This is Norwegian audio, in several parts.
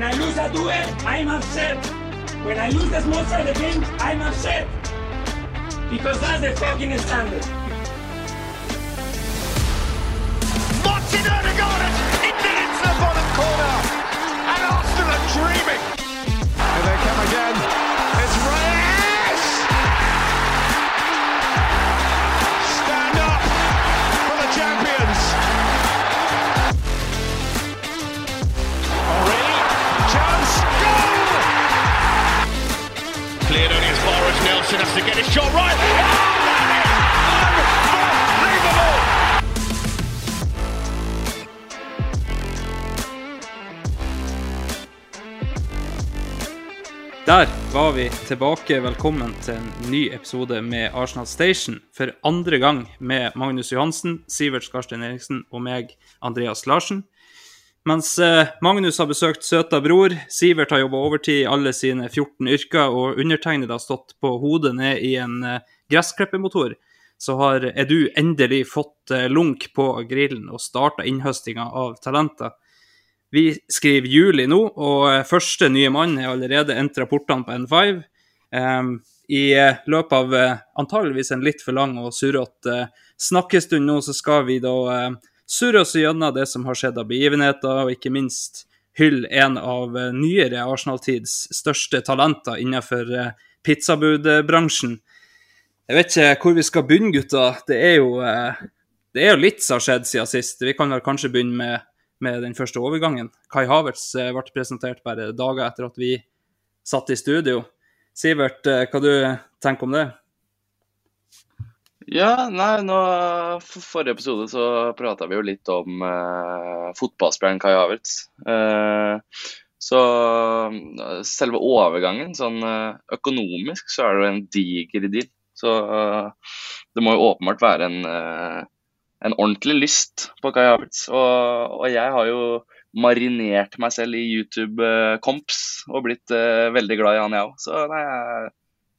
When I lose a duel, I'm upset. When I lose the small side of the game, I'm upset. Because that's the fucking standard. Martin Odegaard has hit it into the bottom corner. And Arsenal are dreaming. Here they come again. Far has to get his shot right. Oh, that is unbelievable! Der var vi tilbake. Velkommen til en ny episode med Arsenal Station. For andre gang med Magnus Johansen, Sivert Skarstein Eriksen og meg, Andreas Larsen. Mens eh, Magnus har besøkt søta bror, Sivert har jobba overtid i alle sine 14 yrker, og undertegnede har stått på hodet ned i en eh, gressklippermotor, så har Edu endelig fått eh, lunk på grillen og starta innhøstinga av talenter. Vi skriver juli nå, og første nye mann er allerede endt portene på N5. Um, I løpet av antageligvis en litt for lang og surrete snakkestund nå, så skal vi da surre oss gjennom det som har skjedd av begivenheter, og ikke minst hylle en av eh, nyere Arsenal-tids største talenter innenfor eh, pizzabudbransjen. Jeg vet ikke hvor vi skal begynne, gutta. Det er jo, eh, det er jo litt som har skjedd siden sist. Vi kan vel kanskje begynne med med den første overgangen. Kai Havertz ble presentert bare dager etter at vi satt i studio. Sivert, hva du tenker om det? Ja, nei, nå, for forrige episode så prata vi jo litt om eh, fotballspilleren Kai Havertz. Eh, så selve overgangen, sånn eh, økonomisk, så er det jo en diger deal. Så eh, det må jo åpenbart være en, eh, en ordentlig lyst på Kai Havertz. Og, og jeg har jo marinert meg selv i YouTube-komps og blitt veldig glad i han, jeg òg. Så nei, jeg er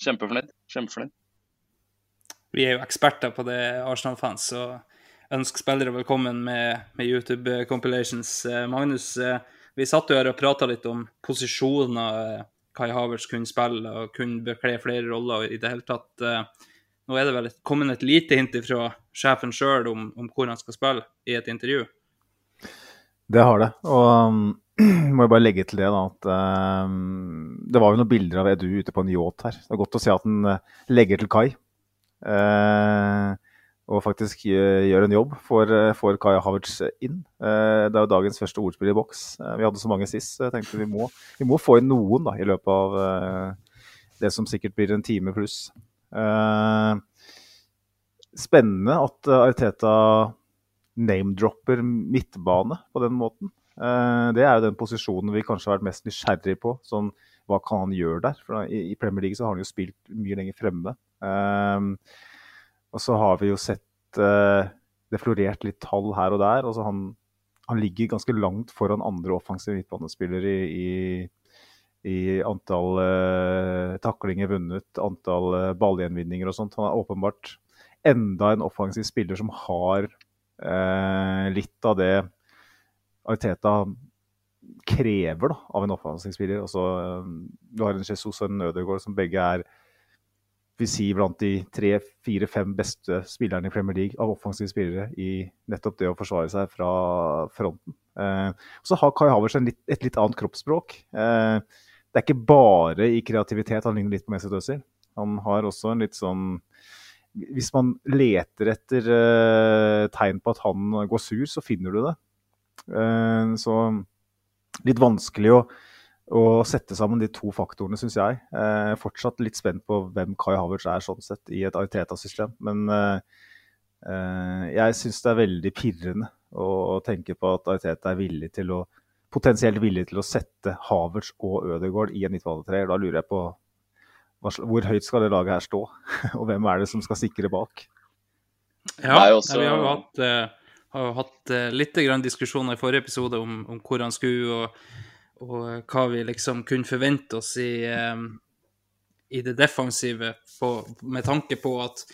kjempefornøyd. Kjempefornøyd. Vi er jo eksperter på det, Arsenal-fans, og ønsker spillere velkommen med, med YouTube compilations. Eh, Magnus, eh, vi satt jo her og prata litt om posisjoner eh, Kai Havertz kunne spille og kunne bekle flere roller i det hele tatt. Nå er det vel kommet et lite hint fra sjefen sjøl om, om hvor han skal spille i et intervju. Det har det. Og um, må jo bare legge til det da, at um, det var jo noen bilder av Edu ute på en yacht her. Det er godt å se at han legger til kai. Uh, og faktisk uh, gjør en jobb for, uh, for Kaja Havertz inn. Det er jo dagens første ordspill i boks. Vi hadde så mange sist, så jeg tenkte vi må, vi må få inn noen da, i løpet av det som sikkert blir en time pluss. Spennende at Arteta name-dropper midtbane på den måten. Eh, det er jo den posisjonen vi kanskje har vært mest nysgjerrig på. Sånn, hva kan han gjøre der? For i, I Premier League så har han jo spilt mye lenger fremme. Um, og så har vi jo sett uh, det florert litt tall her og der. Altså han, han ligger ganske langt foran andre offensive midtbanespillere i, i, i antall uh, taklinger vunnet, antall uh, ballgjenvinninger og sånt. Han er åpenbart enda en offensiv spiller som har uh, litt av det Arteta krever da, av en offensiv. Altså, eh, du har en Jesus og en Ødegaard som begge er vi si blant de tre, fire, fem beste spillerne i Premier League av offensive spillere i nettopp det å forsvare seg fra fronten. Eh, så har Kai Havertz en litt, et litt annet kroppsspråk. Eh, det er ikke bare i kreativitet han ligner litt på Mesut Özil. Han har også en litt sånn Hvis man leter etter eh, tegn på at han går sur, så finner du det. Eh, så litt vanskelig å, å sette sammen de to faktorene, syns jeg. Eh, fortsatt litt spent på hvem Kai Havertz er sånn sett i et Ariteta-system. Men eh, eh, jeg syns det er veldig pirrende å, å tenke på at Ariteta er villig til å potensielt villig til å sette Havertz og Ødegaard i en midtbanetreer. Da lurer jeg på hva, hvor høyt skal det laget her stå, og hvem er det som skal sikre bak? Ja, også- vi har jo hatt, eh, har hatt eh, litt grann diskusjoner i forrige episode om, om hvor han skulle, og, og eh, hva vi liksom kunne forvente oss i, eh, i det defensive, på, med tanke på at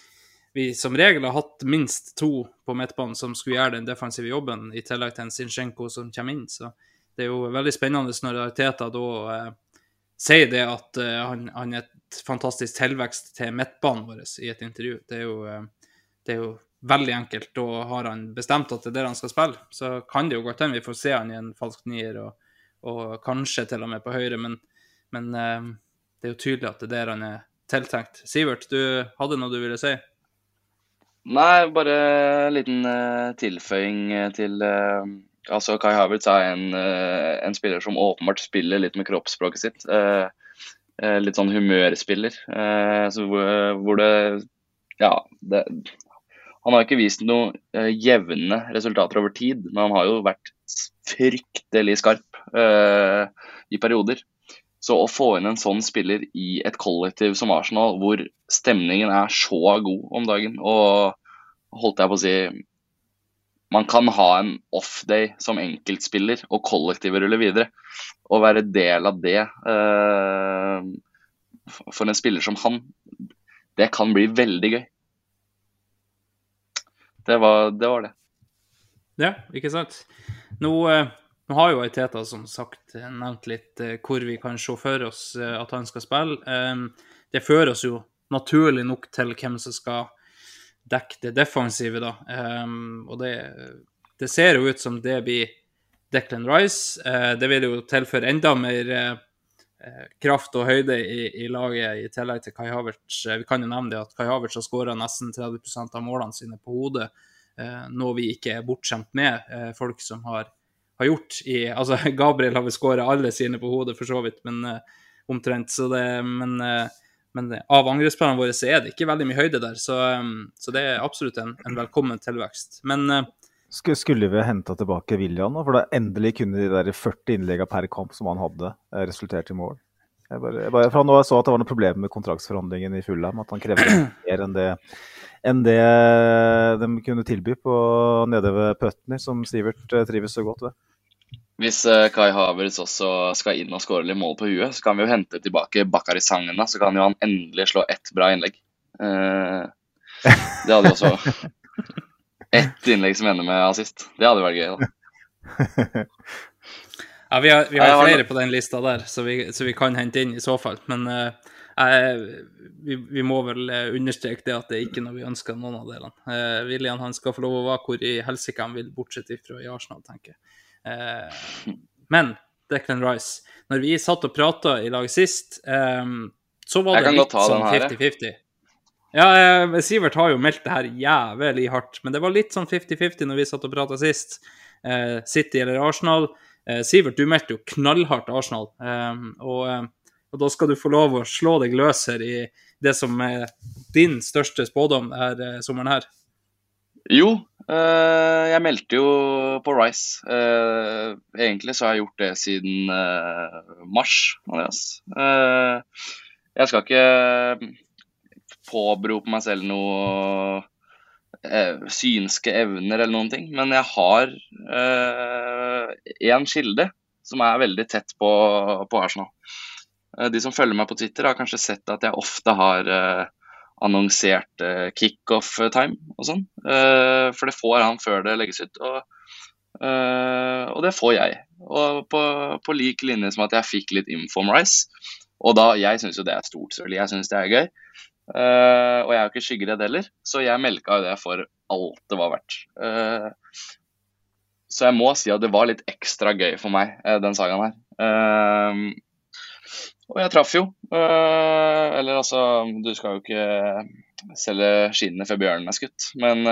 vi som regel har hatt minst to på midtbanen som skulle gjøre den defensive jobben, i tillegg til en Zinchenko som kommer inn. Så det er jo veldig spennende når Teta da eh, sier det at eh, han, han er et fantastisk tilvekst til midtbanen vår i et intervju. Det er jo, eh, det er jo veldig enkelt. Da har han bestemt at det er der han skal spille. Så kan det jo godt hende vi får se han i en falsk nier, og, og kanskje til og med på høyre, men, men eh, det er jo tydelig at det er der han er tiltenkt. Sivert, du hadde noe du ville si? Nei, bare en liten uh, tilføying eh, til uh, Altså, Kai Havertz er en, uh, en spiller som åpenbart spiller litt med kroppsspråket sitt. Litt sånn humørspiller. Så hvor, hvor det Ja, det Han har ikke vist noe eh, jevne resultater over tid, men han har jo vært fryktelig skarp eh, i perioder. Så å få inn en sånn spiller i et kollektiv som Arsenal, hvor stemningen er så god om dagen, og holdt jeg på å si Man kan ha en off-day som enkeltspiller, og kollektivet ruller videre. Å være del av det uh, for en spiller som han, det kan bli veldig gøy. Det var det. Var det. Ja, ikke sant? Nå, eh, nå har jo Aiteta som sagt nevnt litt eh, hvor vi kan se for oss eh, at han skal spille. Det fører oss jo naturlig nok til hvem som skal dekke det defensive, da. Og det, det ser jo ut som det blir Declan Rice. Det vil jo tilføre enda mer kraft og høyde i, i laget, i tillegg til Kai Havertz. Eh, Vi kan jo nevne det at Kai Havertz har skåra nesten 30% av målene sine på hodet, eh, noe vi ikke er bortskjemt med. Eh, folk som har, har gjort i Altså, Gabriel har vel skåra alle sine på hodet, for så vidt, men eh, omtrent. Så det, men, eh, men av angrepsplanene våre så er det ikke veldig mye høyde der, så, eh, så det er absolutt en, en velkommen tilvekst. Men eh, Skulle vi henta tilbake William nå? For da endelig kunne de der 40 innleggene per kamp som han hadde, eh, resultert i mål. Jeg bare, jeg bare, for nå så at det var noe problem med kontraktsforhandlingene i Fulham, at han krevde mer enn det, enn det de kunne tilby på nede ved Putney, som Sivert eh, trives så godt ved. Hvis eh, Kai Havertz også skal inn og skåre litt mål på huet, så kan vi jo hente tilbake Bakari Sangena, så kan jo han endelig slå ett bra innlegg. Eh, det hadde jo også Ett innlegg som ender med assist. Det hadde vært gøy, da. Ja, vi har, vi har flere på den lista der, så vi, så vi kan hente inn i så fall. Men uh, jeg- vi, vi må vel eh, understreke det at det er ikke noe vi ønsker noen av delene. Uh, William han skal få lov å være hvor i helsike han vil, bortsett fra i Arsenal, tenker jeg. Eh, men Declan Rice, når vi satt og prata i lag sist, um, så var Jeg det litt sånn den her, jeg. 50-50. Ja, eh, Sivert har jo meldt det her jævlig hardt, men det var litt sånn 50-50 når vi satt og prata sist. Eh, City eller Arsenal. Eh, Sivert, du meldte jo knallhardt Arsenal, eh, og, eh, og da skal du få lov å slå deg løs her i det som er din største spådom denne eh, sommeren her. Jo, jeg meldte jo på Rice. Egentlig så har jeg gjort det siden mars, Andreas. Jeg skal ikke påberope meg selv noe eh, synske evner eller noen ting, men jeg har én kilde som er veldig tett på, på Arsenal. Eh, de som følger meg på Twitter, har kanskje sett at jeg ofte har eh, annonsert eh, kickoff-time og sånn. Eh, for det får han før det legges ut. Og, eh, og det får jeg. Og på, på lik linje som at jeg fikk litt info om Rice. Og da, jeg syns jo det er stort, selvfølgelig. Jeg syns det er gøy. Eh, og jeg er jo ikke skyggeredd heller, så jeg melka jo det for alt det var verdt. Eh, så jeg må si at det var litt ekstra gøy for meg, eh, den sagaen her. Og jeg traff jo. Eller altså, du skal jo ikke selge skinnene før bjørnen er skutt. Men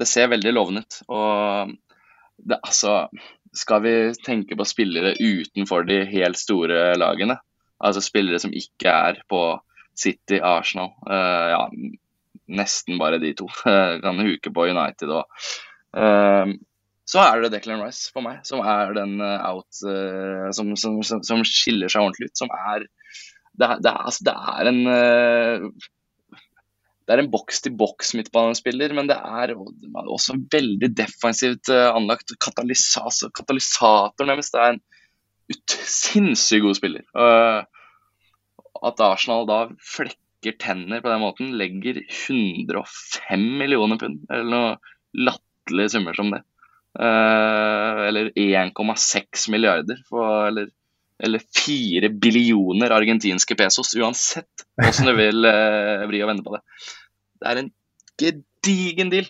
det ser veldig lovende ut. Og det, altså Skal vi tenke på spillere utenfor de helt store lagene, altså spillere som ikke er på City, Arsenal, eh, ja, nesten bare de to. kan huke på United òg. så er det Declan Rice for meg som er den eh, out eh, som, som, som, skiller seg ordentlig ut. Som er Det er, det er, altså, det er en eh, det er en boks-til-boks midtbanespiller, men det er også veldig defensivt eh, anlagt. Katalysator, katalysator nærmest. Det er en ut, sinnssykt god spiller. Uh, at Arsenal da flekker tenner på den måten, legger 105 millioner pund, eller noe latterlige summer som det. Uh, eller 1,6 milliarder, for, eller, eller 4 billioner argentinske pesos, uansett hvordan du vil uh, vri og vende på det. Det er en gedigen deal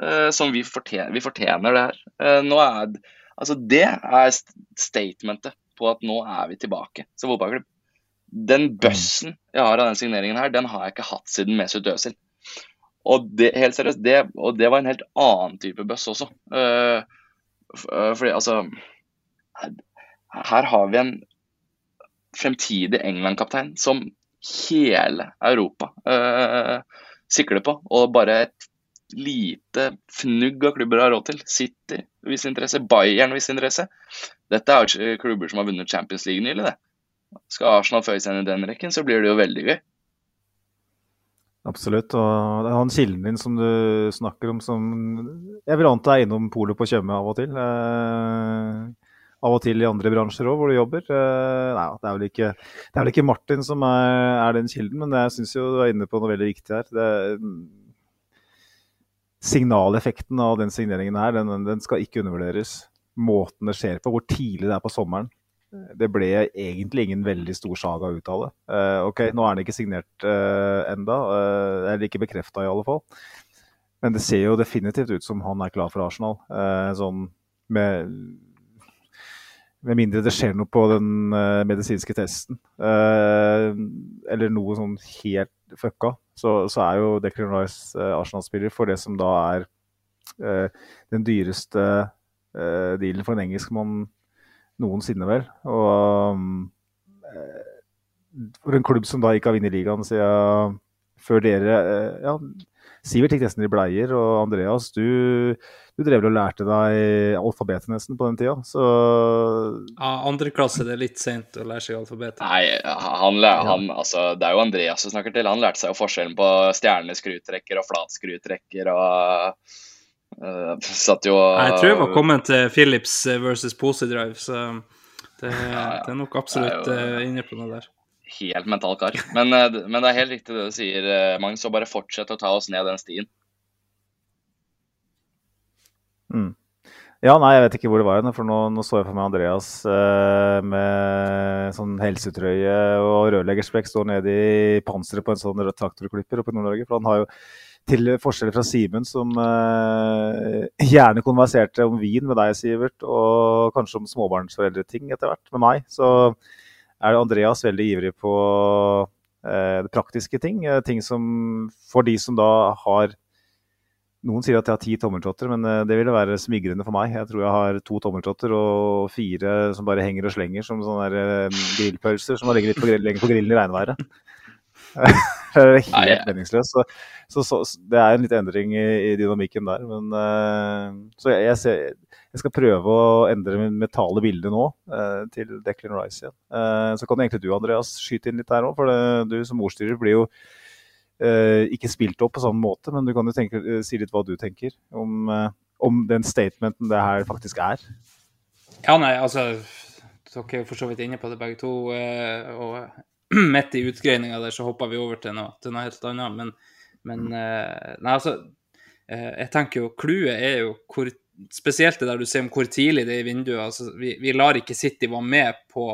uh, som vi fortjener, vi fortjener det her. nå er Altså, det er statementet på at nå er vi tilbake som fotballklubb. Den bøssen jeg har av den signeringen her, den har jeg ikke hatt siden Mesut Özil. Og det, helt seriøst, det, og det var en helt annen type bøss også. Uh, fordi altså her, her, har vi en fremtidig England-kaptein som hele Europa uh, sikler på. Og bare et lite fnugg av klubber har råd til. City viss interesse, Bayern viss interesse. Dette er klubber som har vunnet Champions League nylig, det. Skal Arsenal føye seg inn i den rekken, så blir det jo veldig gøy. Absolutt. Og det er han kilden din som du snakker om som Jeg vil anta er innom polet på Tjøme av og til. Eh, av og til i andre bransjer òg, hvor du jobber. Eh, nei, det er, ikke, det er vel ikke Martin som er, er den kilden, men jeg syns du er inne på noe veldig viktig her. Det, signaleffekten av den signeringen her, den, den, skal ikke undervurderes. Måten det skjer på, hvor tidlig det er på sommeren. Det ble egentlig ingen veldig stor saga ut av det. Uh, ok, Nå er den ikke signert uh, enda, uh, eller ikke bekrefta i alle fall. Men det ser jo definitivt ut som han er klar for Arsenal. Uh, sånn med, med mindre det skjer noe på den medisinske testen. eller noe sånn helt fucka så, så er jo Declan Rice Arsenal-spiller for det som da er den dyreste dealen for en engelskmann noensinne, vel. Og um, for en klubb som da ikke har vunnet ligaen siden før dere ja, Sivert gikk nesten i bleier, og Andreas, du, du drev og lærte deg alfabetet nesten på den tida, så Ja, andre klasse det er litt sent å lære seg alfabetet. Nei, han, han, altså, det er jo Andreas du snakker til. Han lærte seg jo forskjellen på stjerneskrutrekker og flatskrutrekker og uh, satt jo Jeg tror jeg var kommet til Philips versus Posedrive, så det, ja, ja. det, er nok absolutt er jo, uh, inne på noe der helt mental kar. Men, eh, men, det er helt riktig det du sier, eh, Magnus. Og bare fortsett å ta oss ned den stien. Mm. Ja, nei, jeg vet ikke hvor det var. For nå, nå så jeg for meg Andreas eh, med sånn helsetrøye og rørleggersprekk stå nede i panseret på en sånn traktorklipper oppe i Nord-Norge. For han har jo til forskjell fra Simen, som eh, gjerne konverserte om vin med deg, Sivert, og kanskje om småbarnsforeldreting etter hvert med meg, så er Andreas veldig ivrig på eh, praktiske ting. Eh, ting som for de som da har Noen sier at jeg har ti tommeltotter, men eh, det ville være smigrende for meg. Jeg tror jeg har to tommeltotter og fire som bare henger og slenger som sånne der, eh, grillpølser som har ligge litt på, lenger på grillen i regnværet. det er helt meningsløst. Så, så, så, det er en litt endring i, i dynamikken der. Men, uh, så jeg, jeg, ser, jeg, skal prøve å endre min mentale bilde nå uh, til Declan Rice igjen. Uh, så kan egentlig du Andreas, skyte inn litt her òg, for det, du som ordstyrer blir jo ikke spilt opp på samme måte, men du kan jo tenke, si litt hva du tenker om, om den statementen det her faktisk er. Ja, nei, altså dere er for så vidt inne på det begge to. og midt i utgreininga der så hoppa vi over til noe, til noe helt annet. Men, men uh, Nei, altså uh, Jeg tenker jo clouet er jo hvor Spesielt det der du ser om hvor tidlig det er i vinduet. altså Vi, vi lar ikke City være med på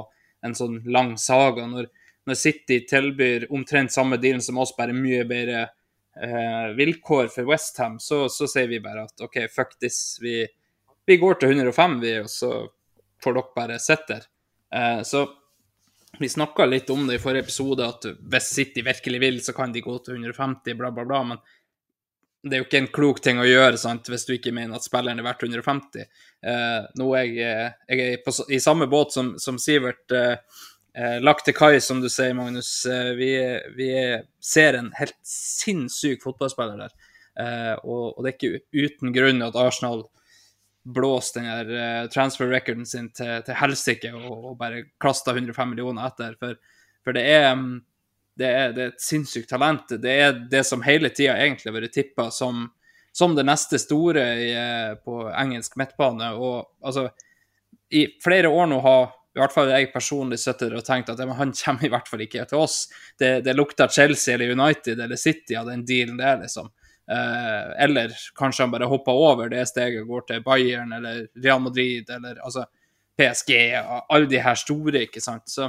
en sånn lang saga. Når, når City tilbyr omtrent samme dealen som oss, bare mye bedre uh, vilkår for Westham, så, så sier vi bare at OK, fuck this. Vi, vi går til 105, vi, og så får dere bare sitte der. så vi snakka litt om det i forrige episode, at hvis City virkelig vil, så kan de gå til 150, bla, bla, bla. Men det er jo ikke en klok ting å gjøre sant, hvis du ikke mener at spilleren er verdt 150. Eh, nå er jeg, eh, jeg er på, i samme båt som, som Sivert. Eh, eh, lagt til kai, som du sier, Magnus. Eh, vi, vi, ser en helt sinnssyk fotballspiller der. Og, og, det er ikke uten grunn at Arsenal blåst den der eh, transfer recorden sin til, til helsike og, og bare kasta 105 millioner etter. For, for det, er, mm, det, er, det er et sinnssykt talent. Det er det som hele tida egentlig har vært tippa som, som det neste store i, eh, på engelsk midtbane. Og altså, i flere år nå har i hvert fall jeg personlig sitter og tenkt at han kommer i hvert fall ikke til oss. Det, det lukter Chelsea eller United eller City av den dealen der, liksom. Eh, eller kanskje han bare hopper over det steget og går til Bayern eller Real Madrid eller altså PSG og alle de her store, ikke sant. Så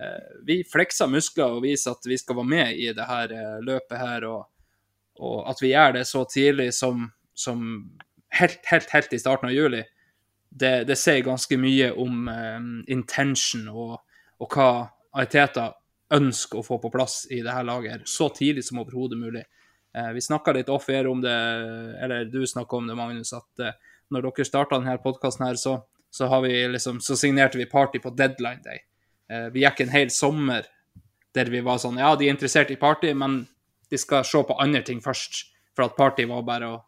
eh, vi flekser muskler og viser at vi skal være med i det her eh, løpet her, og, og, at vi gjør det så tidlig som, som helt, helt, helt i starten av juli. Det, det sier ganske mye om um, intention og, og hva Ariteta ønsker å få på plass i det her laget så tidlig som overhodet mulig. Eh, vi snakka litt off-air om det, eller du snakka om det, Magnus, at eh, når dere starta denne podkasten her, så, så, liksom, så, signerte vi party på deadline day. Eh, vi gikk en hel sommer der vi var sånn Ja, de er interessert i party, men de skal se på andre ting først. For at party var bare å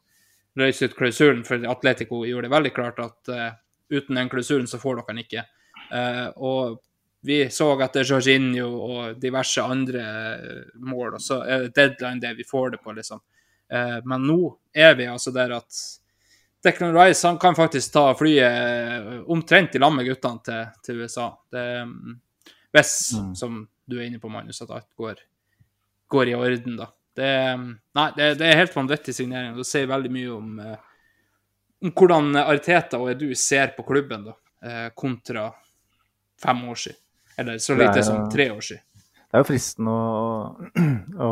løse ut klausulen, for Atletico gjorde det veldig klart at uh, uten den klausulen så får dere den ikke. Uh, og vi så etter Jorginho og diverse andre eh, mål, og så er det deadline det vi får det på, liksom. Eh, men nå er vi altså der at Declan Rice han kan faktisk ta flyet eh, omtrent i lag med guttene til, til, USA. Det, mm, hvis, mm. som du er inne på, Magnus, at alt går, går i orden, da. Det, mm, nei, det, det er helt vanvittig signering. Det sier veldig mye om, om hvordan Ariteta og Edu ser på klubben, da, kontra fem år siden. Eller så lite som tre år siden. Det er jo fristende å, å,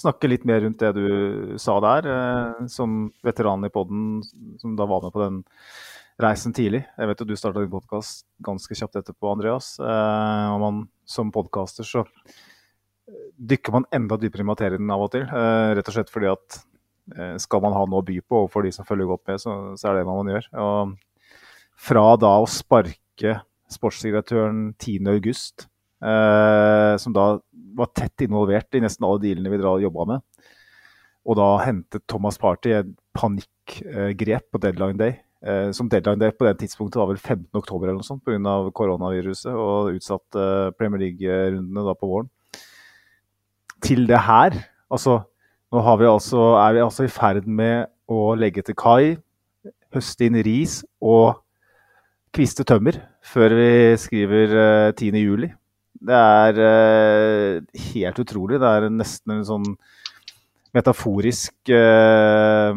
snakke litt mer rundt det du sa der, eh, som veteran i poden, som da var med på den reisen tidlig. Jeg vet jo du starta din podkast ganske kjapt etterpå, Andreas. Eh, og man, som podkaster så dykker man enda dypere i materien av og til. Eh, rett og slett fordi at skal man ha noe å by på overfor de som følger godt med, så, så er det hva man gjør. Og fra da å sparke sportsdirektøren 10.8, eh, som da var tett involvert i nesten alle dealene vi jobba med. Og da hentet Thomas Party et panikkgrep på deadline day. Eh, som deadline day på det tidspunktet var vel 15.10 eller noe sånt pga. koronaviruset og utsatt eh, Premier League-rundene da på våren. Til det her, altså Nå vi altså, er vi altså i ferd med å legge til kai, høste inn ris og kviste tømmer før vi skriver uh, eh, 10.7. Det er uh, helt utrolig. Det er nesten en sånn metaforisk uh,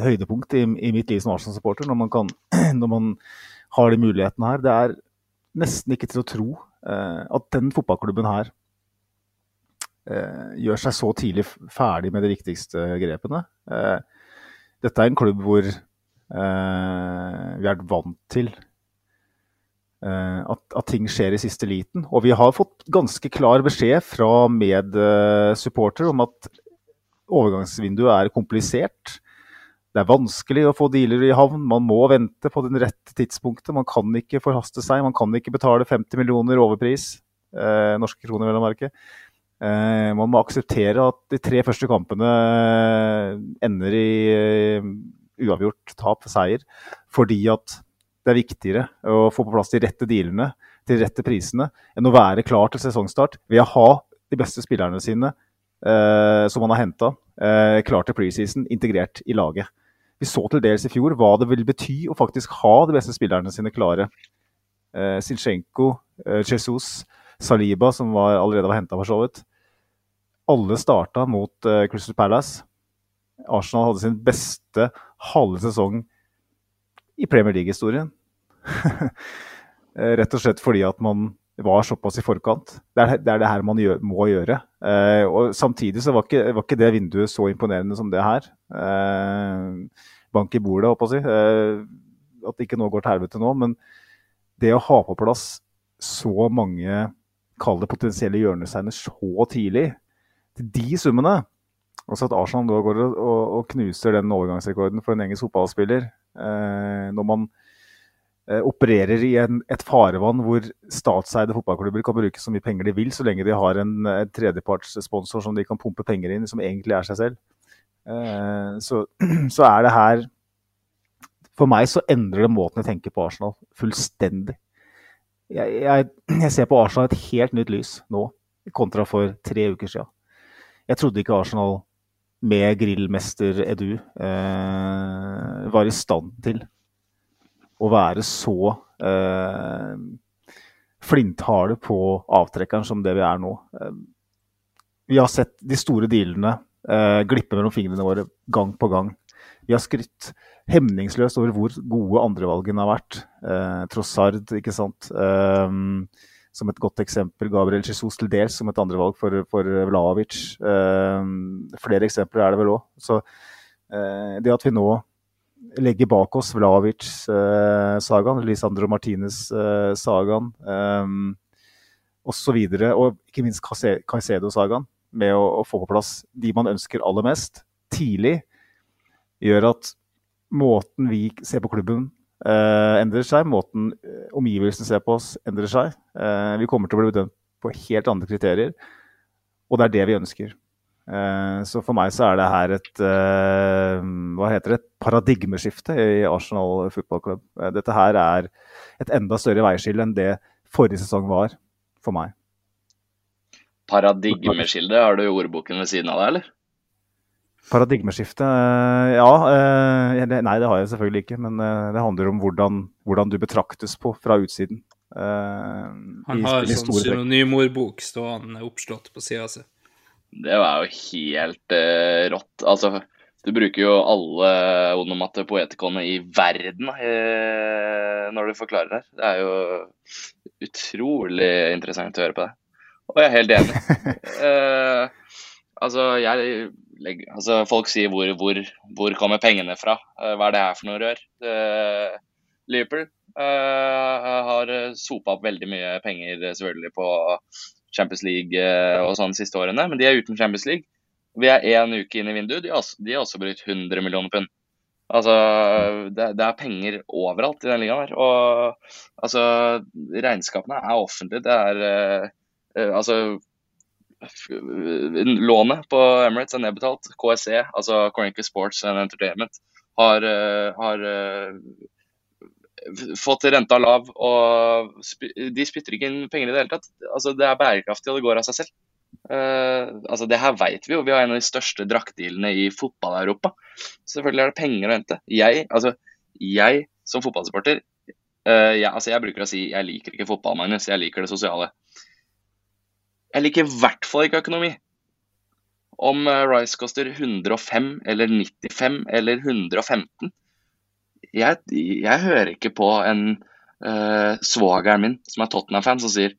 høydepunkt i, i, mitt liv som Arsenal-supporter, når, man når man har de mulighetene her. Det er nesten ikke til å tro at den fotballklubben her gjør seg så tidlig ferdig med de viktigste grepene. dette er en klubb hvor vi er vant til uh, at, at, ting skjer i siste liten. Og vi har fått ganske klar beskjed fra medsupporter om at overgangsvinduet er komplisert. Det er vanskelig å få dealer i havn. Man må vente på den rette tidspunktet. Man kan ikke forhaste seg. Man kan ikke betale 50 millioner overpris. Uh, norske kroner, vel å merke. man må akseptere at de tre første kampene ender i uavgjort, tap, seier. Fordi at det er viktigere å få på plass de rette dealene til de rette prisene enn å være klar til sesongstart ved å ha de beste spillerne sine eh, som man har henta, eh, klar til preseason, integrert i laget. Vi så til dels i fjor hva det vil bety å faktisk ha de beste spillerne sine klare. Eh, Sinchenko, eh, Jesus, Saliba, som var, allerede var henta for så vidt. Alle starta mot eh, Crystal Palace. Arsenal hadde sin beste halve sesong i Premier League-historien. Rett og slett fordi at man var såpass i forkant. Det er det, er det her man gjør, må gjøre. Eh, og Samtidig så var ikke, var ikke, det vinduet så imponerende som det her. Eh, bank i bordet, holdt på å. Eh, at ikke noe går til helvete nå. Men det å ha på plass så mange kall det potensielle hjørnesteiner så tidlig, til de summene også at Arsenal da går og, og, knuser den overgangsrekorden for en engelsk fotballspiller. Eh, når man eh, opererer i en, et farevann hvor statseide fotballklubber kan bruke så mye penger de vil, så lenge de har en tredjepartssponsor som de kan pumpe penger inn, som egentlig er seg selv. Eh, så, så er det her For meg så endrer det måten jeg tenker på Arsenal fullstendig. Jeg, jeg, jeg ser på Arsenal et helt nytt lys nå, kontra for tre uker siden. Jeg trodde ikke Arsenal med grillmester Edu eh, var i stand til å være så eh, flintharde på avtrekkeren som det vi er nå. Eh, vi har sett de store dealene eh, glippe mellom fingrene våre gang på gang. Vi har skrytt hemningsløst over hvor gode andrevalgene har vært. Eh, Trossard, ikke sant. Eh, som et godt eksempel. Gabriel Jesus til dels som et andrevalg for, for Vlaovic. Eh, flere eksempler er det vel òg. Så eh, det at vi nå legger bak oss Vlavic-sagaen, Lisandro Martinez-sagaen eh, osv., og, og ikke minst Caicedo-sagaen, med å, å, få på plass de man ønsker aller mest, tidlig, gjør at måten vi ser på klubben eh, endrer seg. Måten eh, omgivelsene ser på oss, endrer seg. Eh, vi kommer til å bli bedømt på helt andre kriterier, og det er det vi ønsker. Eh, så for meg så er det her et eh, hva heter det, et paradigmeskifte i Arsenal fotballklubb. Eh, dette her er et enda større veiskille enn det forrige sesong var for meg. Paradigmeskilde, har du ordboken ved siden av deg, eller? Paradigmeskifte Ja. Nei, det har jeg selvfølgelig ikke. Men det handler om hvordan, hvordan du betraktes på fra utsiden. Han har en sånn synonymordbok stående oppslått på sida si. Det var jo helt uh, rått. Altså, du bruker jo alle onomate poetikone i verden uh, når du forklarer det. Det er jo utrolig interessant å høre på det. Og jeg er helt enig. uh, altså, jeg altså, folk sier hvor, hvor, hvor kommer pengene fra? hva er det her for noe rør? Liverpool har sopa opp veldig mye penger selvfølgelig på Champions League eh, og sånn de siste årene, men de er uten Champions League. Vi er én uke inn i vinduet, de har også, de har også brukt 100 millioner pund. Altså, det, det, er penger overalt i den ligaen her. Og altså, regnskapene er offentlige. Det er uh, altså Lånet på Emirates er nedbetalt. KSE, altså Corinca Sports and Entertainment, har, uh, har uh, fått renta lav, og de spytter ikke inn penger i det hele tatt. Altså, det er bærekraftig, og det går av seg selv. Uh, altså, det her vet vi jo. Vi har en av de største draktdealene i fotball-Europa. Selvfølgelig er det penger å hente. Jeg, altså, jeg som fotballsupporter uh, jeg, altså, jeg bruker å si jeg liker ikke fotball, Magnus. Jeg liker det sosiale. Jeg liker i hvert fall ikke økonomi. Om uh, Rice koster 105 eller 95 eller 115 jeg, jeg hører ikke på en uh, svogeren min som er Tottenham-fan, som sier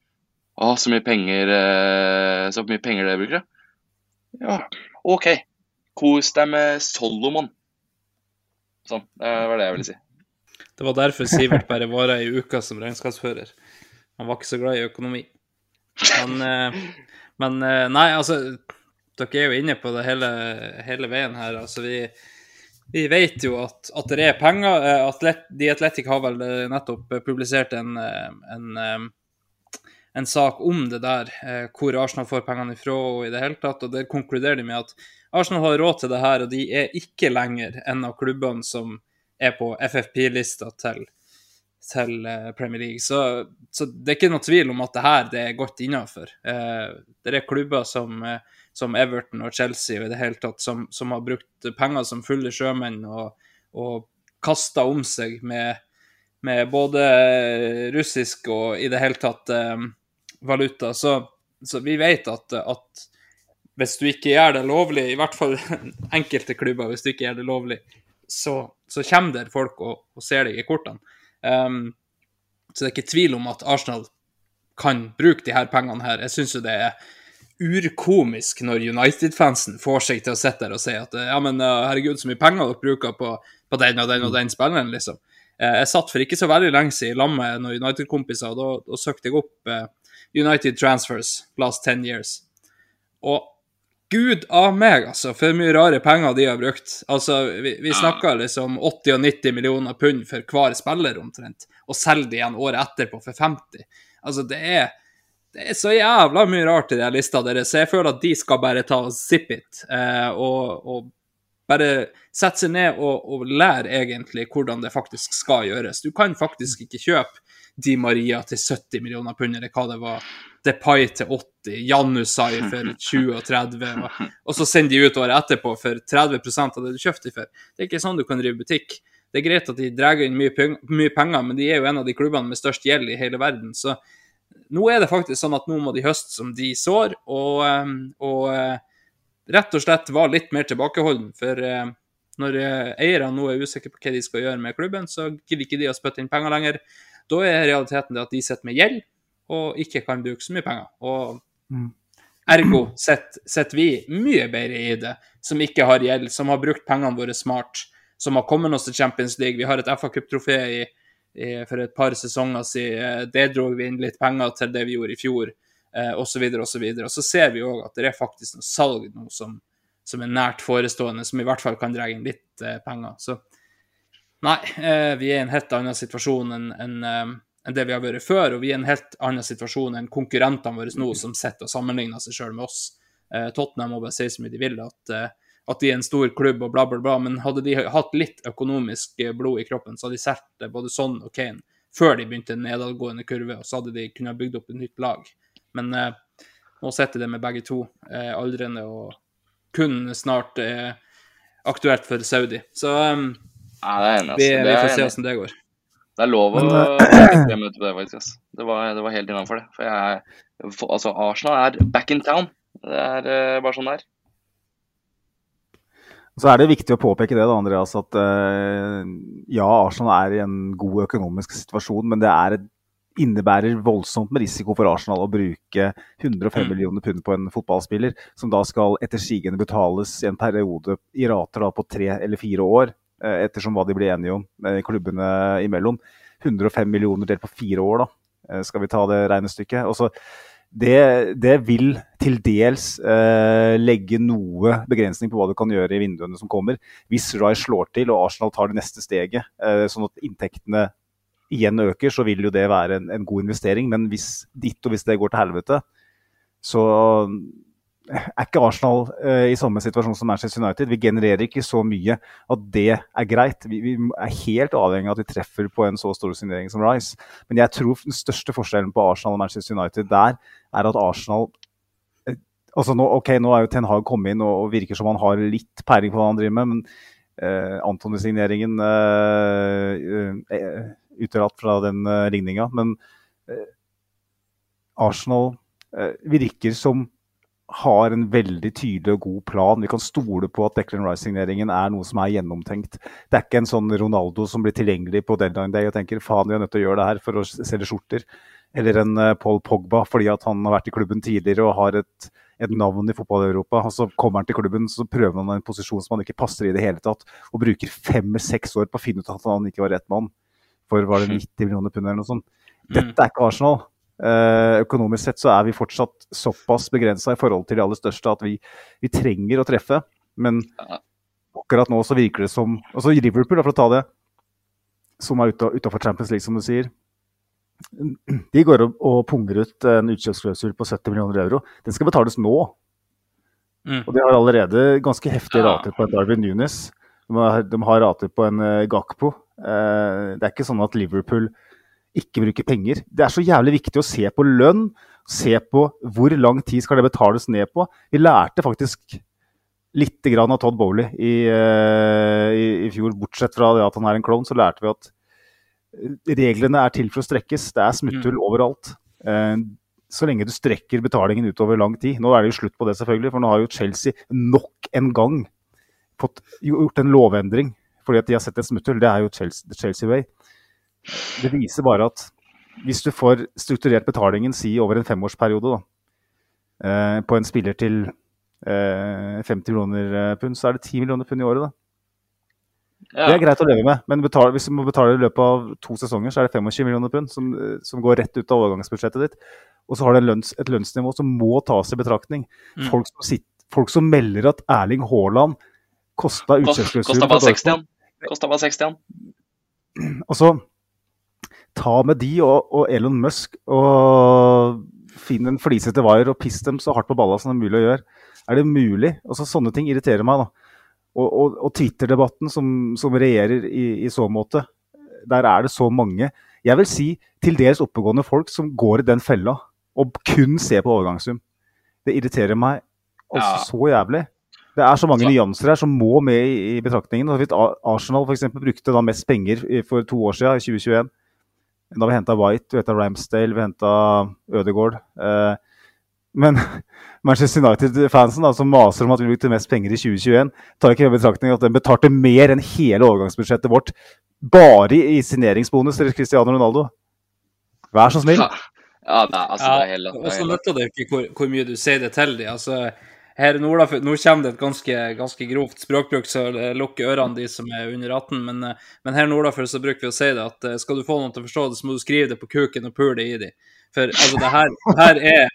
å, så mye penger uh, så mye penger dere bruker. Ja, OK. Kos deg med Solomon. Sånn. Det var det jeg ville si. Det var derfor Sivert bare var ei uke som regnskapsfører. Han var ikke så glad i økonomi. Men, uh, men nei, altså Dere er jo inne på det hele, hele veien her. Altså, vi vi vet jo at, at det er penger. Eh, Atlet, de Atletic har vel eh, nettopp eh, publisert en, en, en, sak om det der, hvor Arsenal får pengene ifra og i det hele tatt. og Der konkluderer de med at Arsenal har råd til det her, og de er ikke lenger en av klubbene som er på FFP-lista til, til, Premier League. Så, så, det er ikke noe tvil om at det her det er godt innafor. Det er klubber som som Everton og Chelsea og i det hele tatt, som, som har brukt penger som fulle sjømenn og, og kasta om seg med, med, både russisk og i det hele tatt eh, valuta. Så, så, vi vet at, at, hvis du ikke gjør det lovlig, i hvert fall enkelte klubber, hvis du ikke gjør det lovlig, så, så kommer det folk og, og ser deg i kortene. Um, så det er ikke tvil om at Arsenal kan bruke de her pengene her. Jeg syns jo det er urkomisk når United-fansen får seg til å sitte der og si at ja, men herregud, så mye penger dere bruker på, på den og den og den spilleren, liksom. Eh, jeg satt for ikke så veldig lenge siden i lag med noen United-kompiser, og da, søkte jeg opp uh, United Transfers last ten years. Og gud av meg, altså, for mye rare penger de har brukt. Altså, vi, vi snakker liksom 80 og 90 millioner pund for hver spiller, omtrent, og selger de igjen året etterpå for 50. Altså, det er det er så jævla mye rart i den lista deres, så jeg føler at de skal bare ta og zip it. Eh, og, og, bare sette seg ned og, og lære egentlig hvordan det faktisk skal gjøres. Du kan faktisk ikke kjøpe Di Maria til 70 millioner pund, eller hva det var. Depay til 80, Janusai for 20 og 30, og, og så sender de ut året etterpå for 30% av det du kjøpte for. Det er ikke sånn du kan drive butikk. Det er greit at de drar inn mye, mye penger, men de er jo en av de klubbene med størst gjeld i hele verden. Så nå er det faktisk sånn at nå må de høste som de sår, og, eh, og eh, rett og slett var litt mer tilbakeholden. For eh, når eh, eierne nå er usikre på hva de skal gjøre med klubben, så gidder ikke de å spytte inn penger lenger. Da er realiteten det at de sitter med gjeld og ikke kan bruke så mye penger. Og ergo sitter vi mye bedre i det, som ikke har gjeld, som har brukt pengene våre smart, som har kommet oss til Champions League. Vi har et FA Cup-trofé for et par sesonger siden. Det dro vi inn litt penger til det vi gjorde i fjor, eh, osv., osv. Og så ser vi òg at det er faktisk noe salg nå som, som er nært forestående, som i hvert fall kan dra inn litt eh, penger. Så nei, eh, vi er i en helt annen situasjon enn en, eh, enn det vi har vært før, og vi er i en helt annen situasjon enn konkurrentene våre nå, som sitter og sammenligner seg sjøl med oss. Eh, Tottenham må bare si så mye de vil, at, at de er en stor klubb og bla, bla, bla, men hadde de hatt litt økonomisk blod i kroppen, så hadde de solgt både Son og Kane før de begynte en nedadgående kurve, og så hadde de kunnet bygd opp et nytt lag. Men nå sitter det med begge to, eh, aldrende og kun snart eh, aktuelt for Saudi. Så Nei, det er enig. vi, Altså. vi Det, får er se enig. hvordan det går. det er lov å møte på det, faktisk. ass. Det var, det var helt innafor det. For jeg, for, altså, Arsenal er back in town. Det er uh, bare sånn det er. Så er det viktig å påpeke det, da, Andreas, at uh, ja, Arsenal er i en god økonomisk situasjon, men det er et, innebærer voldsomt med risiko for Arsenal å bruke 105 Mm. millioner pund på en fotballspiller, som da skal etter sigende betales i en periode i rater da, på tre eller fire år, eh, ettersom hva de blir enige om i klubbene imellom. 105 millioner delt på fire år, da, eh, skal vi ta det regnestykket. Og så det, det vil til dels eh, legge noe begrensning på hva du kan gjøre i vinduene som kommer. Hvis Rai slår til og Arsenal tar det neste steget, eh, sånn at inntektene igjen øker, så vil jo det være en, en god investering. Men hvis ditt og hvis det går til helvete, så er ikke Arsenal uh, i samme situasjon som Manchester United. Vi genererer ikke så mye at det er greit. Vi, vi er helt avhengig av at vi treffer på en så stor signering som Rice. Men jeg tror den største forskjellen på Arsenal og Manchester United der er at Arsenal eh, altså nå, ok, nå er jo Ten Hag kommet inn og, og virker som han har litt peiling på hva han driver med, men uh, Antony-signeringen uh, uh, utelatt fra den uh, ligninga. Men eh, Arsenal eh, virker som har en veldig tydelig og god plan. Vi kan stole på at Declan Rice-signeringen er noe som er gjennomtenkt. Det er ikke en sånn Ronaldo som blir tilgjengelig på deadline day og tenker faen, vi er nødt til å gjøre det her for å selge skjorter. Eller en eh, Paul Pogba fordi at han har vært i klubben tidligere og har et, et navn i fotball-Europa. Og så kommer han til klubben, så prøver han en posisjon som han ikke passer i det hele tatt. Og bruker fem-seks år på å finne ut at han ikke var rett mann. For var det 90 millioner pund eller noe sånt. Dette er ikke Arsenal. Eh, økonomisk sett så er vi fortsatt såpass begrensa i forhold til de aller største at vi, vi trenger å treffe. Men akkurat nå så virker det som Altså Liverpool, da, for å ta det, som er utafor Champions League, som du sier. De går og, og punger ut en utkjøpsklausul på 70 millioner euro. Den skal betales nå. Mm. Og de har allerede ganske heftige rater på en Darwin Nunes. De har, de har rater på en uh, Gakpo. Uh, det er ikke sånn at Liverpool ikke bruke penger. Det er så jævlig viktig å se på lønn, se på hvor lang tid skal det betales ned på. Vi lærte faktisk litt grann av Todd Bowley i, eh, i, i fjor, bortsett fra det at han er en klovn, så lærte vi at reglene er til for å strekkes. Det er smutthull overalt. Eh, så lenge du strekker betalingen utover lang tid. Nå er det jo slutt på det, selvfølgelig, for nå har jo Chelsea nok en gang fått gjort en lovendring fordi at de har sett et smutthull. Det er jo Chelsea, Chelsea way. Det viser bare at hvis du får strukturert betalingen, si over en femårsperiode, da, eh, på en spiller til eh, 50 millioner eh, pund, så er det 10 millioner pund i året. da. Det er greit å leve med, men betal, hvis du må betale i løpet av to sesonger, så er det 25 millioner pund som, eh, som går rett ut av overgangsbudsjettet ditt. Og så har du lønns, et lønnsnivå som må tas i betraktning. Mm. Folk, som sitter, folk som melder at Erling Haaland kosta Kost- utkjøpsklausul Kosta bare 60 han. Kosta bare 60 han. Og så ta med de og, og Elon Musk og finn en flisete wire og piss dem så hardt på balla som det er mulig å gjøre. Er det mulig? Altså, Sånne ting irriterer meg. da. Og, og, og Twitter-debatten som, som regjerer i, i så måte, der er det så mange, jeg vil si til dels oppegående folk som går i den fella og kun ser på overgangssum. Det irriterer meg altså Ja. så jævlig. Det er så mange Så- nyanser her som må med i, i betraktningen. Arsenal for eksempel, brukte da mest penger for to år siden, i 2021. Da vi henta White, vi henta Ramsdale, vi henta Ødegaard. Eh, men Manchester United-fansen som maser om at vi brukte mest penger i 2021, tar ikke i betraktning at den betalte mer enn hele overgangsbudsjettet vårt bare i i signeringsbonus til Cristiano Ronaldo. Vær så snill. Ja, ja nei, altså, altså, det er helt og så nytter det ikke hvor, hvor mye du sier det til dem. Altså, her Nordafjord, Nå kommer det et ganske, ganske grovt språkbruk, så lukker ørene de som er under 18. Men, eh, men her nordafor bruker vi å si det at eh, skal du få noen til å forstå det, så må du skrive det på kuken og pule i de. For altså, det her, det her er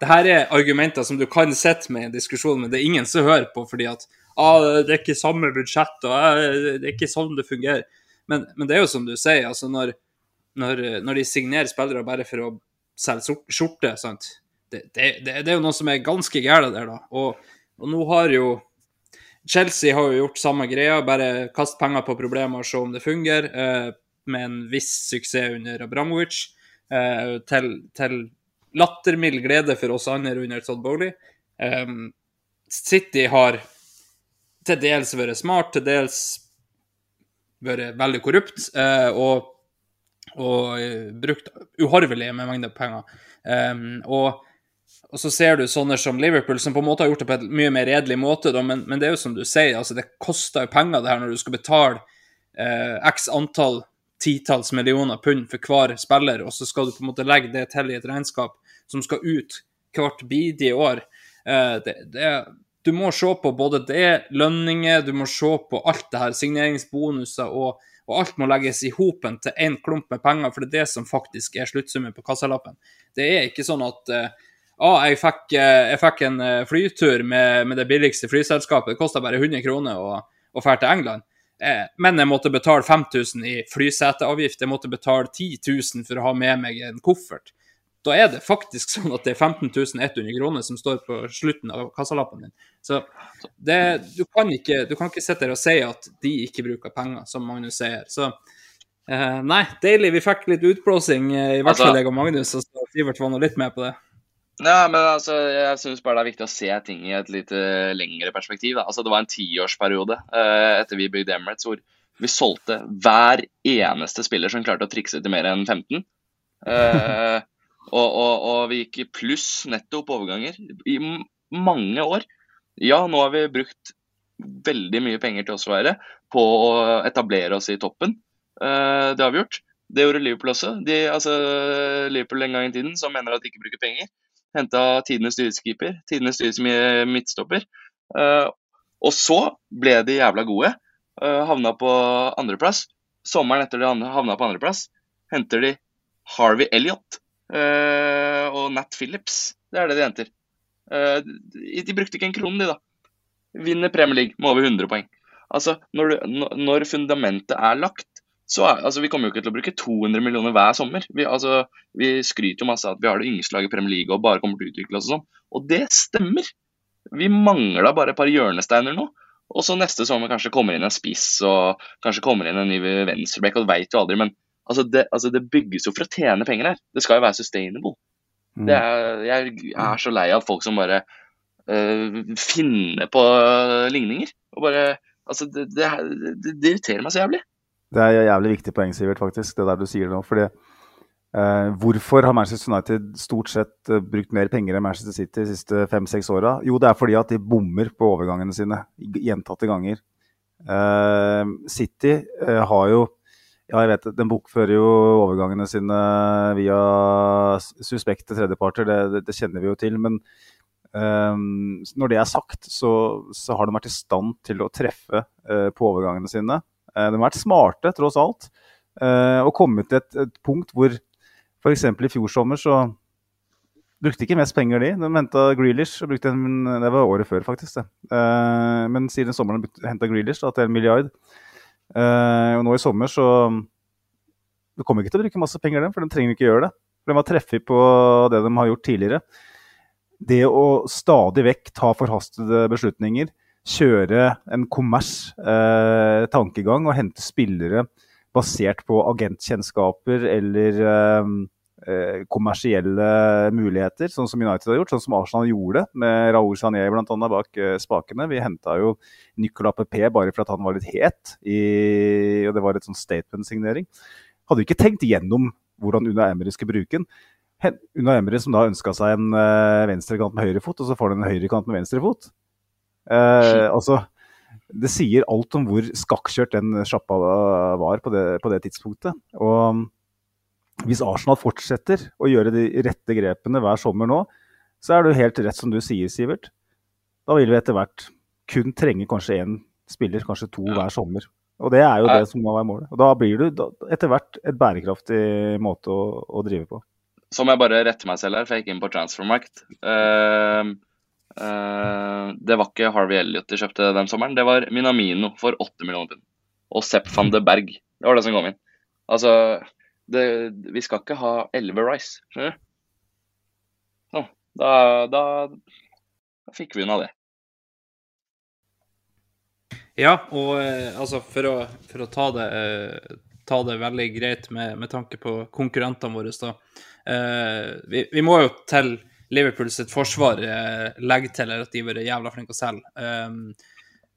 det her er argumenter som du kan sitte med i en diskusjon, men det er ingen som hører på fordi at ah, det er ikke samme budsjett, og ah, det er ikke sånn det fungerer. Men, men det er jo som du sier, altså når, når, når de signerer spillere bare for å selge skjorte, sant? Det, det, det, er jo noe som er ganske gærent der, da. Og, og nå har jo Chelsea har jo gjort samme greia, bare kast penger på problemer og se om det fungerer, eh, med en viss suksess under Abramovic. Eh, til, til lattermild glede for oss andre under Todd Bowley. Eh, City har til dels vært smart, til dels vært veldig korrupt, eh, og, og eh, brukt uhorvelige med mengder penger. Um, og, og så ser du sånne som Liverpool, som på en måte har gjort det på en mye mer redelig måte, da, men, men det er jo som du sier, altså det koster jo penger det her når du skal betale eh, x antall titalls millioner pund for hver spiller, og så skal du på en måte legge det til i et regnskap som skal ut hvert bidige år. Eh, det, det, du må se på både det, lønninger, du må se på alt det her, signeringsbonuser, og, og alt må legges i hopen til én klump med penger, for det er det som faktisk er sluttsummen på kassalappen. Det er ikke sånn at eh, ah, jeg, fikk, eh, jeg fikk en eh, flytur med, med det billigste flyselskapet, det kosta bare 100 kroner å, dra til England. Eh, Men jeg måtte betale 5000 i flyseteavgift, jeg måtte betale 10 000 for å ha med meg en koffert. Da er det faktisk sånn at det er 15 100 kroner som står på slutten av kassalappen din. Så det, du, kan ikke, du kan ikke sitte der og si at de ikke bruker penger, som Magnus sier. Så eh, nei, deilig. Vi fikk litt utblåsing, i hvert Altså- fall jeg og Magnus, og Sivert var nå litt med på det. Nei, men altså, jeg syns bare det er viktig å se ting i et litt eh, lengre perspektiv. Da. Altså, det var en tiårsperiode uh, etter vi bygde Emirates hvor vi solgte hver eneste spiller som klarte å trikse til mer enn 15. Eh, og, og, og vi gikk i pluss netto på overganger i mange år. Ja, nå har vi brukt veldig mye penger til oss å være på å etablere oss i toppen. Eh, det har vi gjort. Det gjorde Liverpool også. De, altså, Liverpool en gang i tiden som mener at de ikke bruker penger henta tidenes styreskeeper, tidenes dyreste mi- midtstopper. Eh, og så ble de jævla gode. Uh, havna på andreplass. Sommeren etter de havna på andreplass, henter de Harvey Elliot eh, og Nat Phillips. Det er det de henter. Eh, de, brukte ikke en krone, de, da. Vinner Premier League med over 100 poeng. Altså, når, du, når fundamentet er lagt, så er, altså, Vi kommer jo ikke til å bruke 200 millioner hver sommer. Vi, altså, vi skryter jo masse av at vi har det yngste laget i Premier League og bare kommer til å utvikle oss og sånn. Og det stemmer. Vi mangla bare et par hjørnesteiner nå. Og så neste sommer kanskje kommer inn en spiss og kanskje kommer inn en ny venstreback, og du veit jo aldri. Men altså det, altså det bygges jo for å tjene penger her. Det skal jo være sustainable. Mm. Det er, jeg er så lei av folk som bare øh, finner på ligninger. Og bare Altså, det, det, det, det irriterer meg så jævlig. Det er jævlig viktig poeng, Sivert, faktisk, det der du sier nå. fordi eh, Hvorfor har Manchester United stort sett eh, brukt mer penger enn Manchester City de siste fem-seks åra? Jo, det er fordi at de bommer på overgangene sine gjentatte ganger. Eh, City eh, har jo ja, jeg vet Den bokfører jo overgangene sine via suspekte tredjeparter, det, det, det kjenner vi jo til. Men ehm, når det er sagt, så, så har de vært i stand til å treffe uh, på overgangene sine. Eh, de har vært smarte, tross alt, eh, og kommet til et, et punkt hvor f.eks. i fjor sommer så brukte ikke mest penger, de. De henta Grealish. og brukte en, Det var året før, faktisk. det. Eh, men siden sommeren henta Grealish da, til en milliard. Og nå i sommer så De kommer ikke til å bruke masse penger, dem, for de trenger ikke gjøre det. For de har treffet på det de har gjort tidligere. Det å stadig vekk ta forhastede beslutninger, kjøre en kommers-tankegang og hente spillere basert på agentkjennskaper eller eh, eh, kommersielle muligheter, sånn som United har gjort, sånn som Arsenal gjorde med Raoul Sané annet bak eh, spakene. Vi henta jo Nicolas PP bare for at han var litt het, i, og det var et sånn statement-signering. Hadde ikke tenkt gjennom hvordan Una Emery skulle bruke den. Una Emery som da ønska seg en venstrekant med høyrefot, og så får han en høyrekant med venstrefot. Eh, altså, det sier alt om hvor skakkjørt den sjappa var på det, på det tidspunktet. Og hvis Arsenal fortsetter å gjøre de rette grepene hver sommer nå, så er det jo helt rett som du sier, Sivert. Da vil vi etter hvert kun trenge kanskje én spiller, kanskje to hver sommer. Og det er jo det som må være målet. Og da blir du etter hvert et bærekraftig måte å, å drive på. Så må jeg bare rette meg selv her, for jeg gikk inn på Transfermarkt. Eh, det var ikke Harvey Elliot de kjøpte den sommeren, det var Minamino for 8 millioner pund. Og Sepp van de Berg. Det var det som kom inn. Altså, det, vi skal ikke ha 11 Rice. Da, da, da fikk vi unna det. Ja, og eh, altså for å, for å ta, det, eh, ta det veldig greit med, med tanke på konkurrentene våre, da. Eh, vi, vi må jo til Liverpool sitt forsvar legger til, til at de har vært jævla flinke å selge. Um,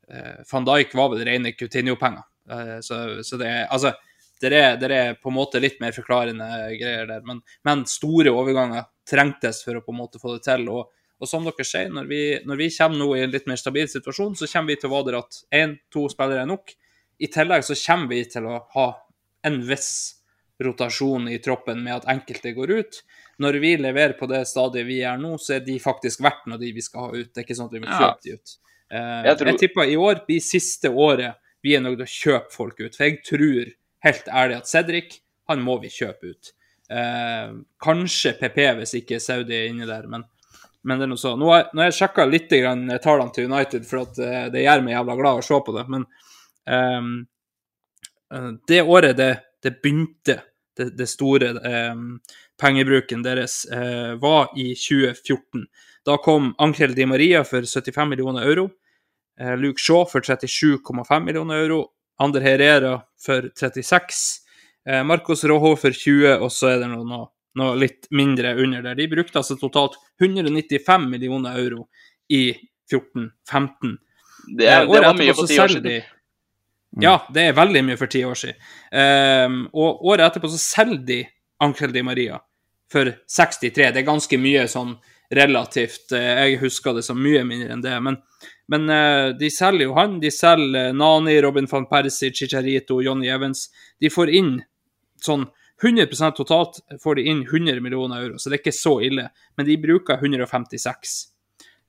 uh, Van Dijk var vel rene Coutinho-penger. Uh, så, så det er altså det er, det er på en måte litt mer forklarende greier der, men, men store overganger trengtes for å på en måte få det til. og og som dere sier, når vi, når vi kommer nå i en litt mer stabil situasjon, så kommer vi til å være der at én, to spillere er nok. I tillegg så kommer vi til å ha en viss rotasjon i troppen med at enkelte går ut. Når vi leverer på det stadiet vi er nå, så er de faktisk verdt noe de vi skal ha ut. Det er ikke sånn at vi Ja. kjøpe de ut. Eh, Jeg tror- jeg tipper i år blir siste året vi er nødt til å kjøpe folk ut. For jeg tror helt ærlig at Cedric, han må vi kjøpe ut. Eh, kanskje PP hvis ikke Saudi er inni der, men men det er noe så. Nå har, nå har jeg sjekka litt tallene til United, for at eh, det gjør meg jævla glad å se på det. Men ehm, eh, det året det, det begynte, det, det store ehm, pengebruken deres, eh, var i 2014. Da kom Angel Di Maria for 75 millioner euro. eh, Luke Shaw for 37,5 millioner euro. Ander Herrera for 36. Eh, Marcos Rojo for 20, og så er det noe, noe, litt mindre under der. De brukte altså totalt 195 millioner euro i 14-15. Det, Eh, det var mye for ti år siden. de- Ja, det er veldig mye for ti år siden. Um, og året etterpå så selger de Ankel Di Maria for 63. Det er ganske mye sånn relativt. eh, Jeg husker det som mye mindre enn det. Men, men eh, de selger jo han. De selger eh, Nani, Robin van Persie, Chicharito, Johnny Evans. De får inn sånn 100% totalt får de inn 100 millioner euro, så det er ikke så ille. Men de bruker 156.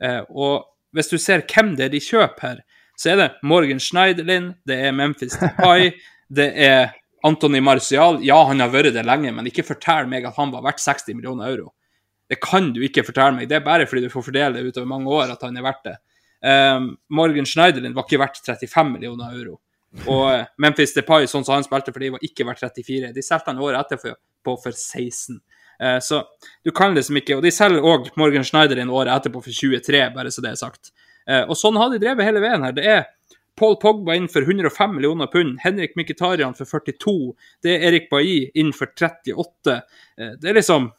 Eh, og hvis du ser hvem det er de kjøper her, så er det Morgan Schneiderlin, det er Memphis Depay, det er Anthony Martial. Ja, han har vært det lenge, men ikke fortell meg at han var verdt 60 millioner euro. Det kan du ikke fortelle meg. Det er bare fordi du får fordele det utover mange år at han er verdt det. Um, Morgan Schneiderlin var ikke verdt 35 millioner euro. Og eh, Memphis Depay, sånn som han spilte, for de var ikke verdt 34. De solgte han året etterpå på for 16. Uh, så du kan liksom ikke Og de selger òg Morgan Schneiderlin året etterpå for 23, bare så det er sagt. Uh, og sånn har de drevet hele veien her. Det er Paul Pogba inn for 105 millioner pund, Henrik Mkhitaryan for 42, det er Erik Bailly inn for 38. Eh, det er liksom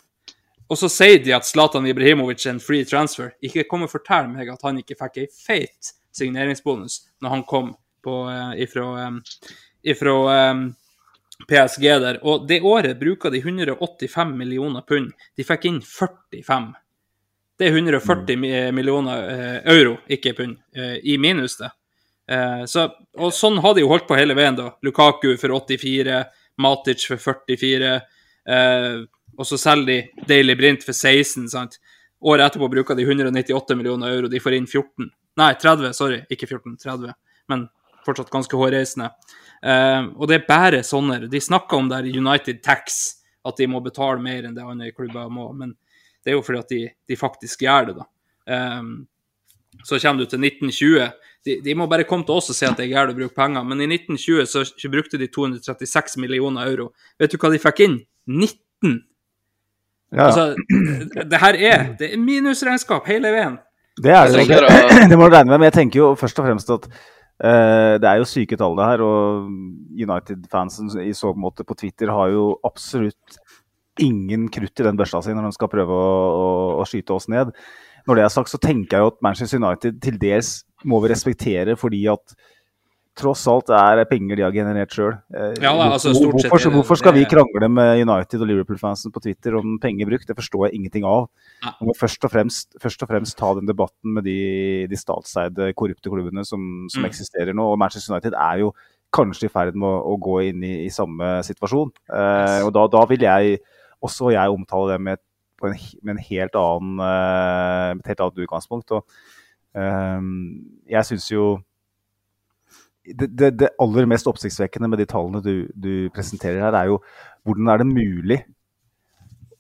Og så sier de at Zlatan Ibrahimovic er en free transfer. Ikke kom og fortell meg at han ikke fikk ei feit signeringsbonus når han kom på, eh, ifra, eh, ifra PSG der. Og det året bruker de 185 millioner pund. De fikk inn 45. Det er 140 millioner eh, euro, ikke pund, i minus, det. Eh, så, og sånn har de jo holdt på hele veien, da. Lukaku for 84, Matic for 44. Eh, og så selger de Daily Brint for 16, sant. Året etterpå bruker de 198 millioner euro, de får inn 14. Nei, 30, sorry. Ikke 14, 30. Men fortsatt ganske hårreisende. Eh, og det er bare sånne. De snakker om der United Tax, at de må betale mer enn det andre klubber må. Men det er jo fordi at de, de faktisk gjør det, da. Eh, så kommer du til 1920. De, de må bare komme til oss og si at det er gærent å bruke penger. Men i 1920 så så brukte de 236 millioner euro. Vet du hva de fikk inn? 19! Ja. Altså, det, det her er det er minusregnskap hele veien. Det er det, det, det må du regne med, men jeg tenker jo først og fremst at uh, det er jo syke tall det her, og United-fansen i så måte på Twitter har jo absolutt ingen krutt i den børsa si når de skal prøve å, å, å skyte oss ned. Når det er sagt, så tenker jeg jo at Manchester United til dels må vi respektere fordi at tross alt er penger de har generert sjøl. Ja altså, hvorfor, sett hvorfor, skal vi krangle med United og Liverpool-fansen på Twitter om penger brukt? Det forstår jeg ingenting av. Vi må først og fremst, først og fremst ta den debatten med de, de statseide, korrupte klubbene som, som Mm. eksisterer nå. Og Manchester United er jo kanskje i ferd med å, å gå inn i, i samme situasjon. Eh, og da, da vil jeg også jeg omtale det med, på en, med en helt annen, eh, med et helt annet utgangspunkt. Og, eh, jeg syns jo det, det, det aller mest oppsiktsvekkende med de tallene du, du presenterer her, er jo hvordan er det mulig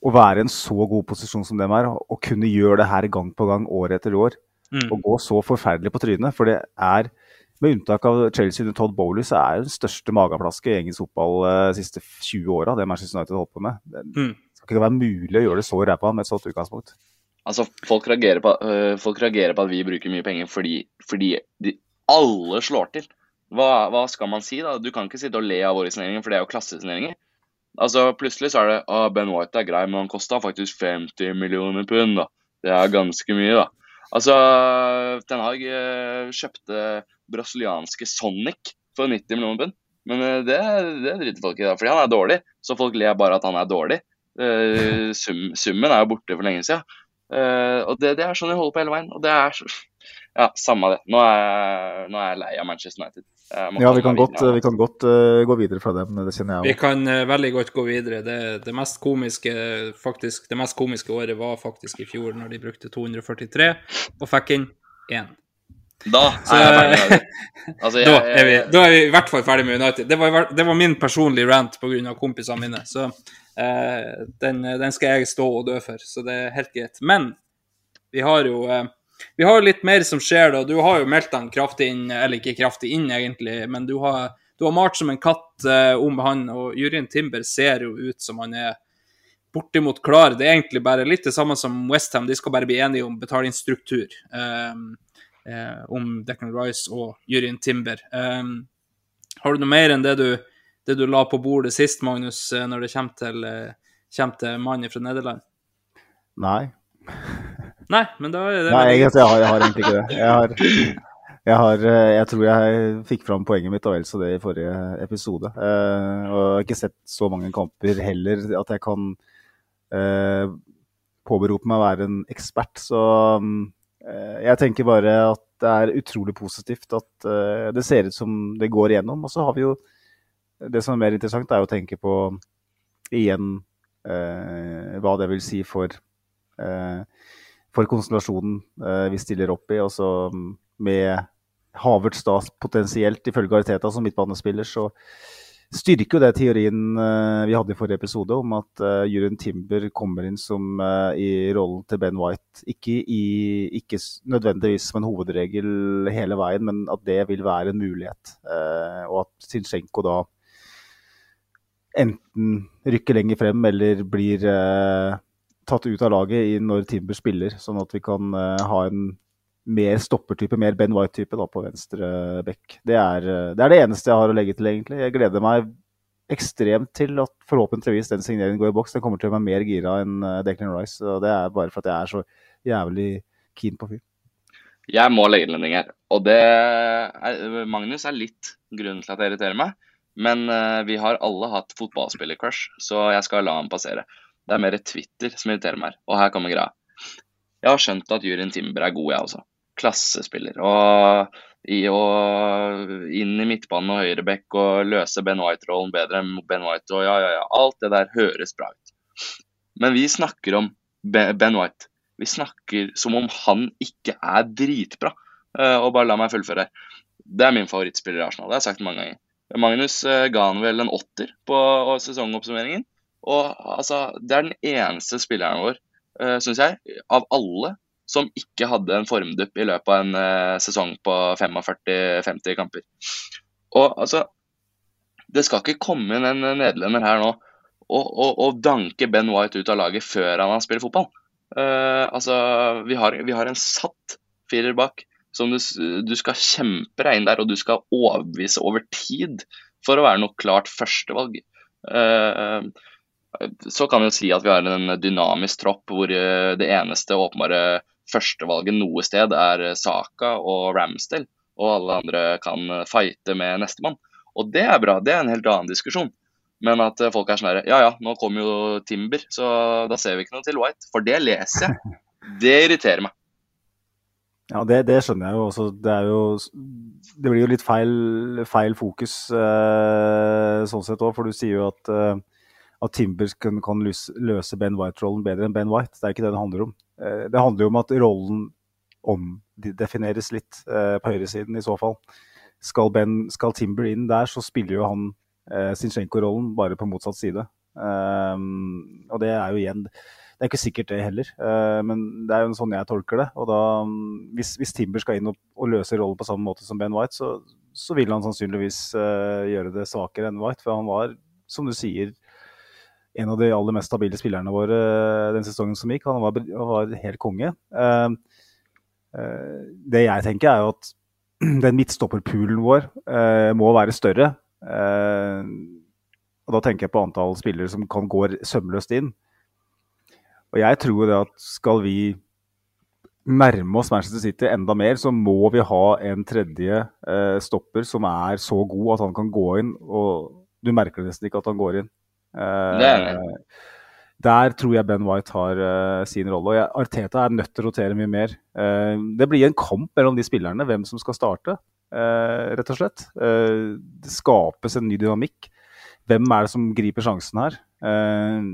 å være i en så god posisjon som dem er, og kunne gjøre det her gang på gang, år etter år, Mm. og gå så forferdelig på trynet. For det er, med unntak av Chelsea under Todd Bowley, så er det den største mageplaske i engelsk fotball eh, de siste 20 åra, det Manchester United holdt på med. Det Mm. Skal ikke være mulig å gjøre det så ræva med et sånt utgangspunkt. Altså, folk reagerer, på, øh, folk reagerer på at vi bruker mye penger fordi, fordi de, alle slår til. Hva, hva skal man si, da? Du kan ikke sitte og le av våre signeringer, for det er jo klassesigneringer. Altså, Plutselig så er det ah, Ben White er grei, men han kosta faktisk 50 millioner pund. da. Det er ganske mye, da. Altså, Ten Hag øh, kjøpte brasilianske Sonic for 90 millioner pund. Men øh, det, det driter folk i, da, fordi han er dårlig. Så folk ler bare at han er dårlig. Eh, sum, summen er jo borte for lenge siden. Uh, og det, det er sånn jeg holder på hele veien. Og det er så Ja, samme det. Nå er, jeg- nå er jeg lei av Manchester United. Ja, vi kan godt, vi kan godt uh, gå videre fra dem, det kjenner Vi jeg òg. kan eh, veldig godt gå videre. Det, det mest komiske faktisk, det mest komiske året var faktisk i fjor, når de brukte 243 og fikk inn én. Da er jeg. Altså, jeg, Da er, vi, da er vi i hvert fall ferdig med United. Det var, det var min personlige rant pga. kompisene mine, så eh, den, den skal jeg stå og dø for, så det er helt greit. Men vi har jo eh, vi har litt mer som skjer, da. Du har jo meldt han kraftig inn, eller ikke kraftig inn, egentlig, men du har, du har malt som en katt eh, om han, og Jurien Timber ser jo ut som han er bortimot klar. Det er egentlig bare litt det samme som Westham, de skal bare bli enige om betalingsstruktur. Um, om Declan Rice og Jurien Timber. Um, har du noe mer enn det du, det du la på bordet sist, Magnus, eh, når det kommer til, eh, kommer til mannen fra Nederland? Nei. Nei, men da er det Nei, egentlig, jeg, har, jeg har egentlig ikke det. Jeg, har, jeg, har, eh, jeg tror jeg fikk fram poenget mitt og vel så det i forrige episode. Eh, og jeg har ikke sett så mange kamper heller at jeg kan eh, påberope meg å være en ekspert. Så eh, jeg tenker bare at det er utrolig positivt at eh, det ser ut som det går igjennom. Og så har vi jo Det som er mer interessant, er å tenke på igjen eh, hva det vil si for eh, for konstellasjonen eh, vi stiller opp i. Og så mm, med Havertz da potensielt, ifølge Ariteta, som midtbanespiller, så styrker jo det teorien eh, vi hadde i forrige episode om at uh, Timber kommer inn som eh, i rollen til Ben White. Ikke, i, ikke nødvendigvis som en hovedregel hele veien, men at det vil være en mulighet. Og at Sinchenko da enten rykker lenger frem eller blir tatt ut av laget når Timber spiller, sånn at vi kan ha en mer stoppertype, mer Ben White-type på venstre bekk. Det det er det eneste jeg har å legge til, egentlig. Jeg gleder meg ekstremt til at forhåpentligvis den signeringen går i boks. Den kommer til å være mer gira enn eh, Declan Rice, og det er bare for at jeg er så jævlig keen på fyr. jeg må legge til en ting her. Og det er, Magnus er litt grunnen til at det irriterer meg. Men eh, vi har alle hatt fotballspiller-crush, så jeg skal la han passere. Det er mer Twitter som irriterer meg. Og her kommer greia. Jeg har skjønt at Jurien Timber er god, jeg også. Klassespiller. Og i å inn i midtbanen og høyrebekk og løse Ben White-rollen bedre enn Ben White. Og ja, ja, ja. Alt det der høres bra ut. Men vi snakker om Ben White. Vi snakker som om han ikke er dritbra. Eh, og bare la meg fullføre. Det er min favorittspiller i Arsenal. Det har jeg sagt mange ganger. Magnus eh, ga han vel en åtter på sesongoppsummeringen. Og altså, det er den eneste spilleren vår, uh, syns jeg, av alle, som ikke hadde en formdupp i løpet av en eh, sesong på 45-50 kamper. Og altså Det skal ikke komme inn en nederlender her nå og, og, og danke Ben White ut av laget før han har spilt fotball. Eh, altså, vi har, vi har en satt firer bak, som du, du skal kjempe deg inn der, og du skal overbevise over tid for å være noe klart førstevalg. Eh, så kan vi jo si at vi har en dynamisk tropp hvor eh, det eneste åpenbare førstevalget noe sted er Saka og Ramsdale, og alle andre kan fighte med nestemann. Og det er bra, det er en helt annen diskusjon. Men at folk er sånn herre Ja ja, nå kommer jo Timber, så da ser vi ikke noe til White. For det leser jeg. Det irriterer meg. Ja, det, det skjønner jeg jo også. Det, jo, det blir jo litt feil, feil fokus eh, sånn sett òg, for du sier jo at, eh, at Timbers kan, kan løse Ben White-rollen bedre enn Ben White. Det er ikke det det handler om. Eh, det handler jo om at rollen omdefineres litt eh, på høyresiden i så fall. Skal, ben, skal Timber inn der, så spiller jo han eh, Zinchenko-rollen bare på motsatt side. Og det er jo igjen det er ikke sikkert det heller, men det er jo sånn jeg tolker det. Og da, hvis, hvis Timber skal inn og, og løse rollen på samme måte som Ben White, så, så vil han sannsynligvis uh, gjøre det svakere enn White. For han var, som du sier, en av de aller mest stabile spillerne våre eh, den sesongen som gikk. Han var, var helt konge. Eh, eh, det jeg tenker, er jo at den midtstopperpoolen vår må være større. Og da tenker jeg på antall spillere som kan gå sømløst inn. Og jeg tror det at skal vi nærme oss Manchester City enda mer, så må vi ha en tredje stopper som er så god at han kan gå inn. Og du merker nesten ikke at han går inn. Eh, Det er der tror jeg Ben White har uh, sin rolle. og jeg, Arteta er nødt til å rotere mye mer. Uh, det blir en kamp mellom de spillerne, hvem som skal starte, uh, rett og slett. Det skapes en ny dynamikk. Hvem er det som griper sjansen her? Eh,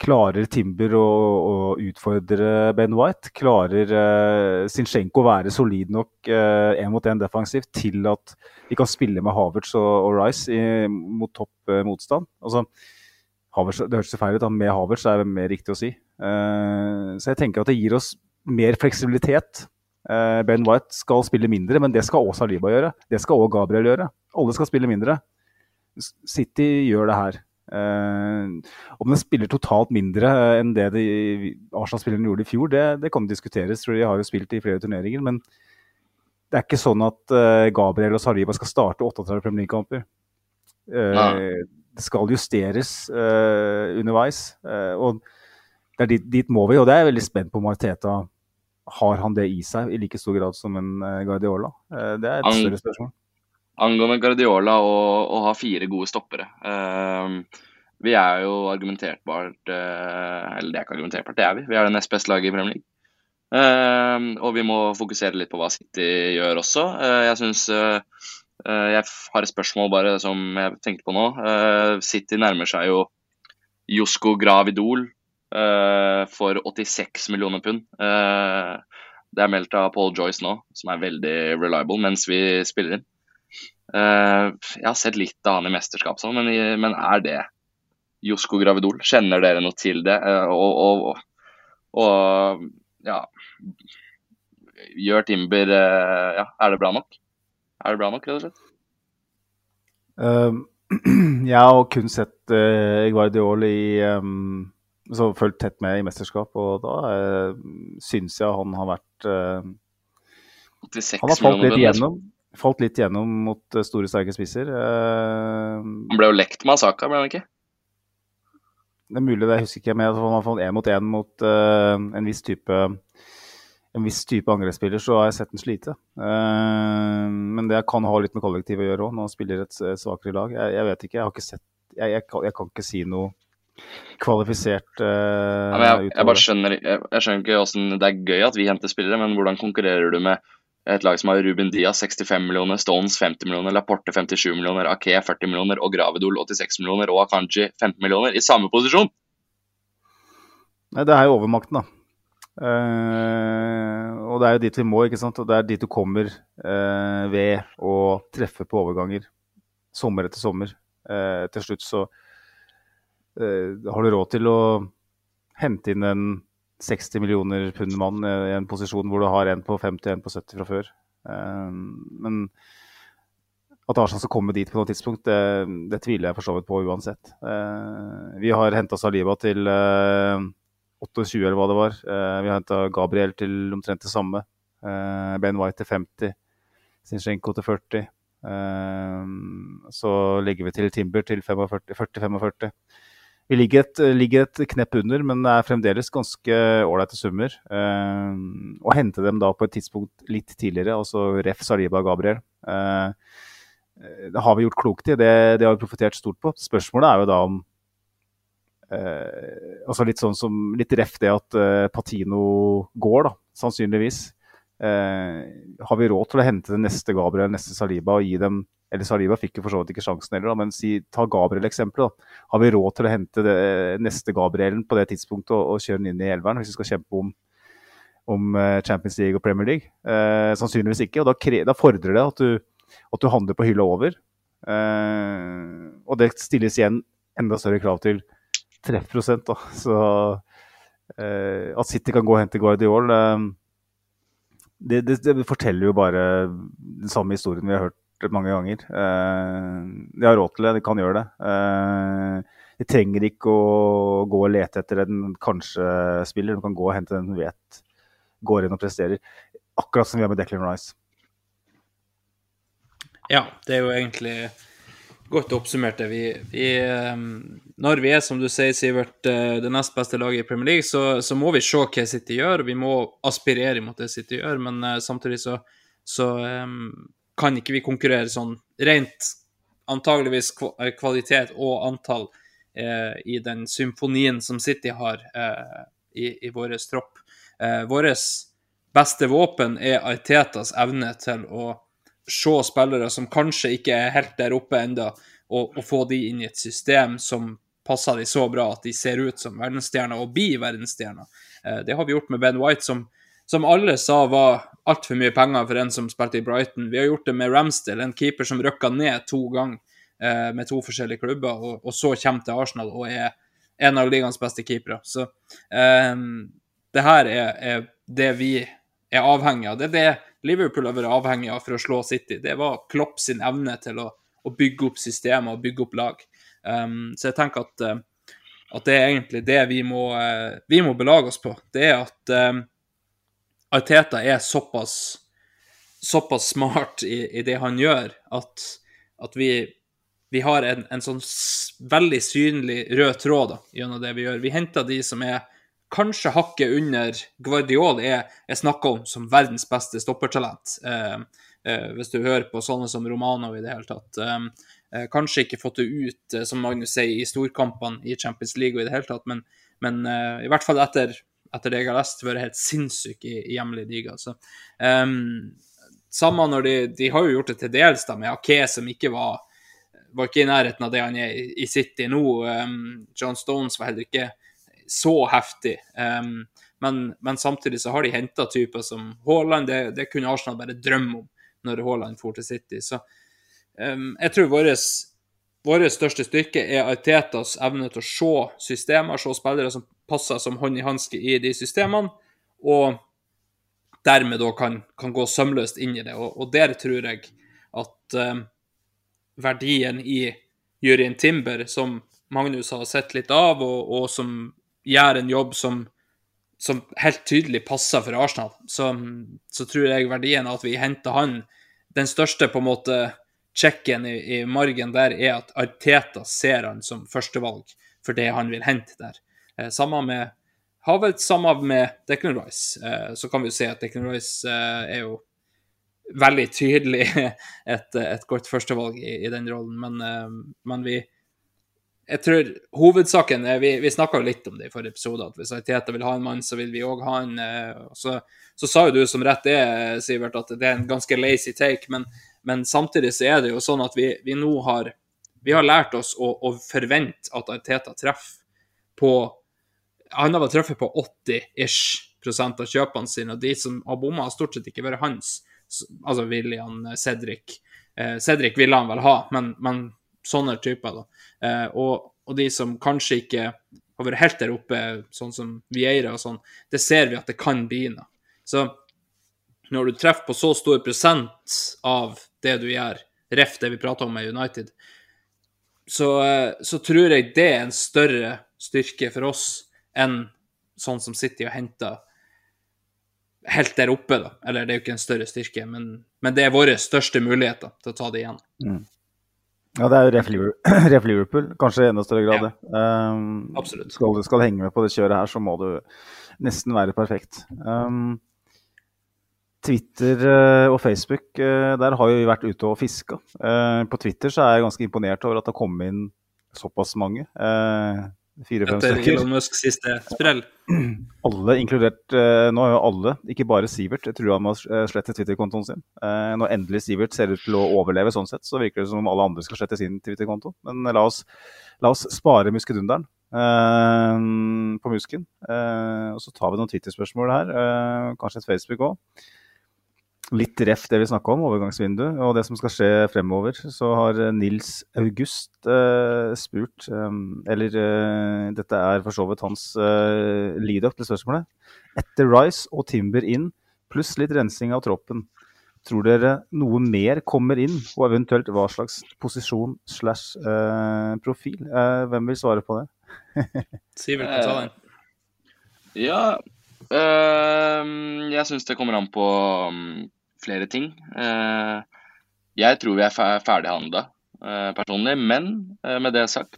Klarer Timber å, å utfordre Ben White? Klarer uh, Zinchenko å være solid nok én mot én defensivt til at de kan spille med Havertz og, og Rice i, mot topp uh, motstand? Altså, Havertz, det hørtes feil ut, da. med Havertz er det mer riktig å si. Uh, så jeg tenker at det gir oss mer fleksibilitet. Eh, ben White skal spille mindre, men det skal også Saliba gjøre. Det skal også Gabriel gjøre. Alle skal spille mindre. City gjør det her. Eh, om den spiller totalt mindre eh, enn det de Arsenal-spillerne gjorde i fjor, det, det kan diskuteres. for De har jo spilt i flere turneringer. Men det er ikke sånn at eh, Gabriel og Saliba skal starte 38 Premier League-kamper. Det skal justeres underveis. og det er dit, dit må vi, og det er jeg veldig spent på om Arteta har han det i seg i like stor grad som en Guardiola. Det er et større spørsmål. Angående Guardiola og å ha fire gode stoppere. Ehm, vi er jo argumenterbart eh, Eller det er ikke argumenterbart, det er vi. Vi er det nest beste laget i Premier League. Uh, og vi må fokusere litt på hva City gjør også. Uh, jeg syns Jeg har et spørsmål bare som jeg tenkte på nå. Eh, City nærmer seg jo Josko Gravidol eh, for 86 millioner pund. Eh, det er meldt av Paul Joyce nå, som er veldig reliable mens vi spiller inn. Eh, jeg har sett litt av han i mesterskap, sånn, men, men er det Josko Gravidol? Kjenner dere noe til det? Eh, og, og, og ja Gjør Timber eh, Ja, er det bra nok? Er det bra nok, rett og slett? Um, jeg har kun sett uh, Guardiol i um, så fulgt tett med i mesterskap, og da uh, syns jeg han har vært uh, Han har falt litt igjennom. Falt litt gjennom mot uh, store, sterke spisser. Uh, Han ble jo lekt med Asaka, ble han ikke? det er mulig, det husker ikke jeg, men han har fått én mot én mot uh, en viss type en viss type angrepsspiller, så har jeg sett den slite. Uh, men det kan ha litt med kollektiv å gjøre òg, når han spiller et, et svakere lag. Jeg, jeg vet ikke, jeg har ikke sett Jeg, jeg, kan, jeg kan ikke si noe kvalifisert uh, Ja, jeg, bare skjønner, jeg, skjønner ikke hvordan Det er gøy at vi henter spillere, men hvordan konkurrerer du med et lag som har Ruben Diaz 65 millioner, Stones 50 millioner, Laporte 57 millioner, Ake 40 millioner og Gravedol 86 millioner og Akanji 15 millioner i samme posisjon? Nei, det er jo overmakten, da. Uh, og det er jo dit vi må, ikke sant. Og det er dit du kommer uh, ved å treffe på overganger. Sommer etter sommer. Uh, til slutt så har du råd til å hente inn en 60 millioner pund-mann i en posisjon hvor du har en på 50 og en på 70 fra før. Eh, men at Arsenal skal komme dit på noe tidspunkt, det, det tviler jeg for så vidt på uansett. Eh, vi har henta Saliba til eh, 28 eller hva det var. Eh, vi har henta Gabriel til omtrent det samme. Eh, ben White til 50. Zinchenko til 40. Eh, så legger vi til Timber til 40-45. Vi ligger et, ligger et, knepp under, men det er fremdeles ganske ålreite summer. Eh, å hente dem da på et tidspunkt litt tidligere, altså ref Saliba Gabriel, eh, det har vi gjort klokt i. Det, det har vi profitert stort på. Spørsmålet er jo da om Eh, altså litt sånn som litt ref det at eh, Patino går, da, sannsynligvis. Eh, har vi råd til å hente neste Gabriel, neste Saliba og gi dem Eller Saliba fikk jo for så vidt ikke sjansen heller, da, men si, ta Gabriel-eksempelet. Har vi råd til å hente det, neste Gabrielen på det tidspunktet og, og kjøre den inn i elveren hvis vi skal kjempe om, om eh, Champions League og Premier League? Eh, sannsynligvis ikke. og Da, da fordrer det at du, at du handler på hylla over. Eh, og det stilles igjen enda større krav til treffprosent. Da. Så eh, at City kan gå og hente Guardiol, eh, det, det, det, forteller jo bare den samme historien vi har hørt mange ganger. Eh, de har råd til det, de kan gjøre det. Eh, de trenger ikke å gå og lete etter en kanskje-spiller. De kan gå og hente den de vet går inn og presterer. Akkurat som vi har med Declan Rice. Ja, det er jo egentlig Godt oppsummert. det. Vi, vi, ehm, når vi er, som du sier, Sivert, eh, det nest beste laget i Premier League, så, så, må vi se hva City gjør. Vi må aspirere mot det City gjør, men samtidig så, så kan ikke vi konkurrere sånn rent antageligvis eh, kvalitet og antall eh, i den symfonien som City har eh, i, i vår tropp. Eh, Vårt beste våpen er Artetas evne til å se spillere som kanskje ikke er helt der oppe ennå, og, og, få de inn i et system som passer de så bra at de ser ut som verdensstjerner og blir verdensstjerner. Eh, det har vi gjort med Ben White, som, som alle sa var altfor mye penger for en som spilte i Brighton. Vi har gjort det med Ramsdale, en keeper som røkka ned to ganger eh, med to forskjellige klubber, og, og, så kommer til Arsenal og er en av ligaens beste keepere. Så eh, det her er, er det vi er avhengig av. Det er det Liverpool har vært avhengig av for å slå City. Det var Klopp sin evne til å, å bygge opp systemer og bygge opp lag. Um, så jeg tenker at, uh, at, det er egentlig det vi må, uh, vi må belage oss på. Det er at um, Arteta er såpass, såpass smart i, i, det han gjør, at, at vi, vi, har en, en, sånn veldig synlig rød tråd da, gjennom det vi gjør. Vi henter de som er kanskje hakket under Guardiol er, er snakka om som verdens beste stoppertalent. Eh, eh, hvis du hører på sånne som Romano i det hele tatt. Eh, eh kanskje ikke fått det ut, eh, som Magnus sier, i storkampene i Champions League og i det hele tatt, men, men eh, i hvert fall etter, etter det jeg har lest, vært helt sinnssyk i, i hjemlig diga. Altså. Um, samme når de, de har jo gjort det til dels da, med Ake, som ikke var var ikke i nærheten av det han er i City nå. Um, John Stones var heller ikke så heftig. Um, men, men, samtidig så har de henta typer som Haaland. Det, det, kunne Arsenal bare drømme om når Haaland for til City. Så jeg tror vår største styrke er Artetas evne til å se systemer, se spillere som passer som hånd i hanske i de systemene, og dermed da kan, kan gå sømløst inn i det. Og, og der tror jeg at eh, verdien i juryen Timber, som Magnus har sett litt av, og, og som gjør en jobb som, som helt tydelig passer for Arsenal, så, så, tror jeg verdien av at vi henter han Den største på en måte checken i, i margen der er at Arteta ser han som førstevalg for det han vil hente der. Eh, samme med Havet, samme med Declan Rice. Eh, så kan vi jo se at Declan Rice eh, er jo veldig tydelig et, et godt førstevalg i, i den rollen, men, eh, men vi, jeg tror hovedsaken er, Vi, vi snakka litt om det i forrige episode, at hvis Teta vil ha en mann, så vil vi òg ha en. Eh, så, så, sa jo du som rett er, Sivert, at det er en ganske lazy take. Men, men samtidig så er det jo sånn at vi, vi nå har vi har lært oss å, å forvente at Arteta treffer på Han har vel truffet på 80-ish prosent av kjøpene sine, og de som har bomma, har stort sett ikke vært hans. Altså William, Cedric. Eh, Cedric ville han vel ha, men, men sånne typer. da. Eh, og, og, de som kanskje ikke har vært helt der oppe, sånn som Vieira og sånn, det ser vi at det kan bli noe. Så når du treffer på så stor prosent av det du gjør, ref det vi prater om med United, så, eh, så, tror jeg det er en større styrke for oss enn sånn som City har henta helt der oppe, da. Eller det er jo ikke en større styrke, men, men det er våre største muligheter til å ta det igjen. Ja, det er jo ref Liverpool, ref Liverpool kanskje i enda større grad. Ja. Um, Absolutt. Skal du skal henge med på det kjøret her, så må du nesten være perfekt. Um, Twitter eh, og Facebook, eh, der har jo vi vært ute og fiska. Uh, på Twitter så er jeg ganske imponert over at det har kommet inn såpass mange. Eh, Fire-fem stykker. Elon Musk siste sprell. Alle, inkludert eh, Nå er jo alle, ikke bare Sivert, jeg tror han må eh, slette Twitter-kontoen sin. Eh, når endelig Sivert ser ut til å overleve sånn sett, så virker det som om alle andre skal slette sin Twitter-konto. Men la oss, la oss spare muskedunderen på musken. Og så tar vi noen Twitter-spørsmål her. Kanskje et Facebook òg. Litt ref det vi snakka om, overgangsvindu, og det som skal skje fremover. Så har eh, Nils August eh, spurt, um, eller uh, dette er for så vidt hans uh, lead-up til spørsmålet. Etter Rice og Timber inn, pluss litt rensing av troppen, tror dere noe mer kommer inn, og eventuelt hva slags posisjon slash eh, profil? Hvem vil svare på det? Sivert kan ta den. Ja, Uh, jeg syns det kommer an på øhm, flere ting. Eh, jeg tror vi er fer ferdighandla uh, personlig, men eh, med det sagt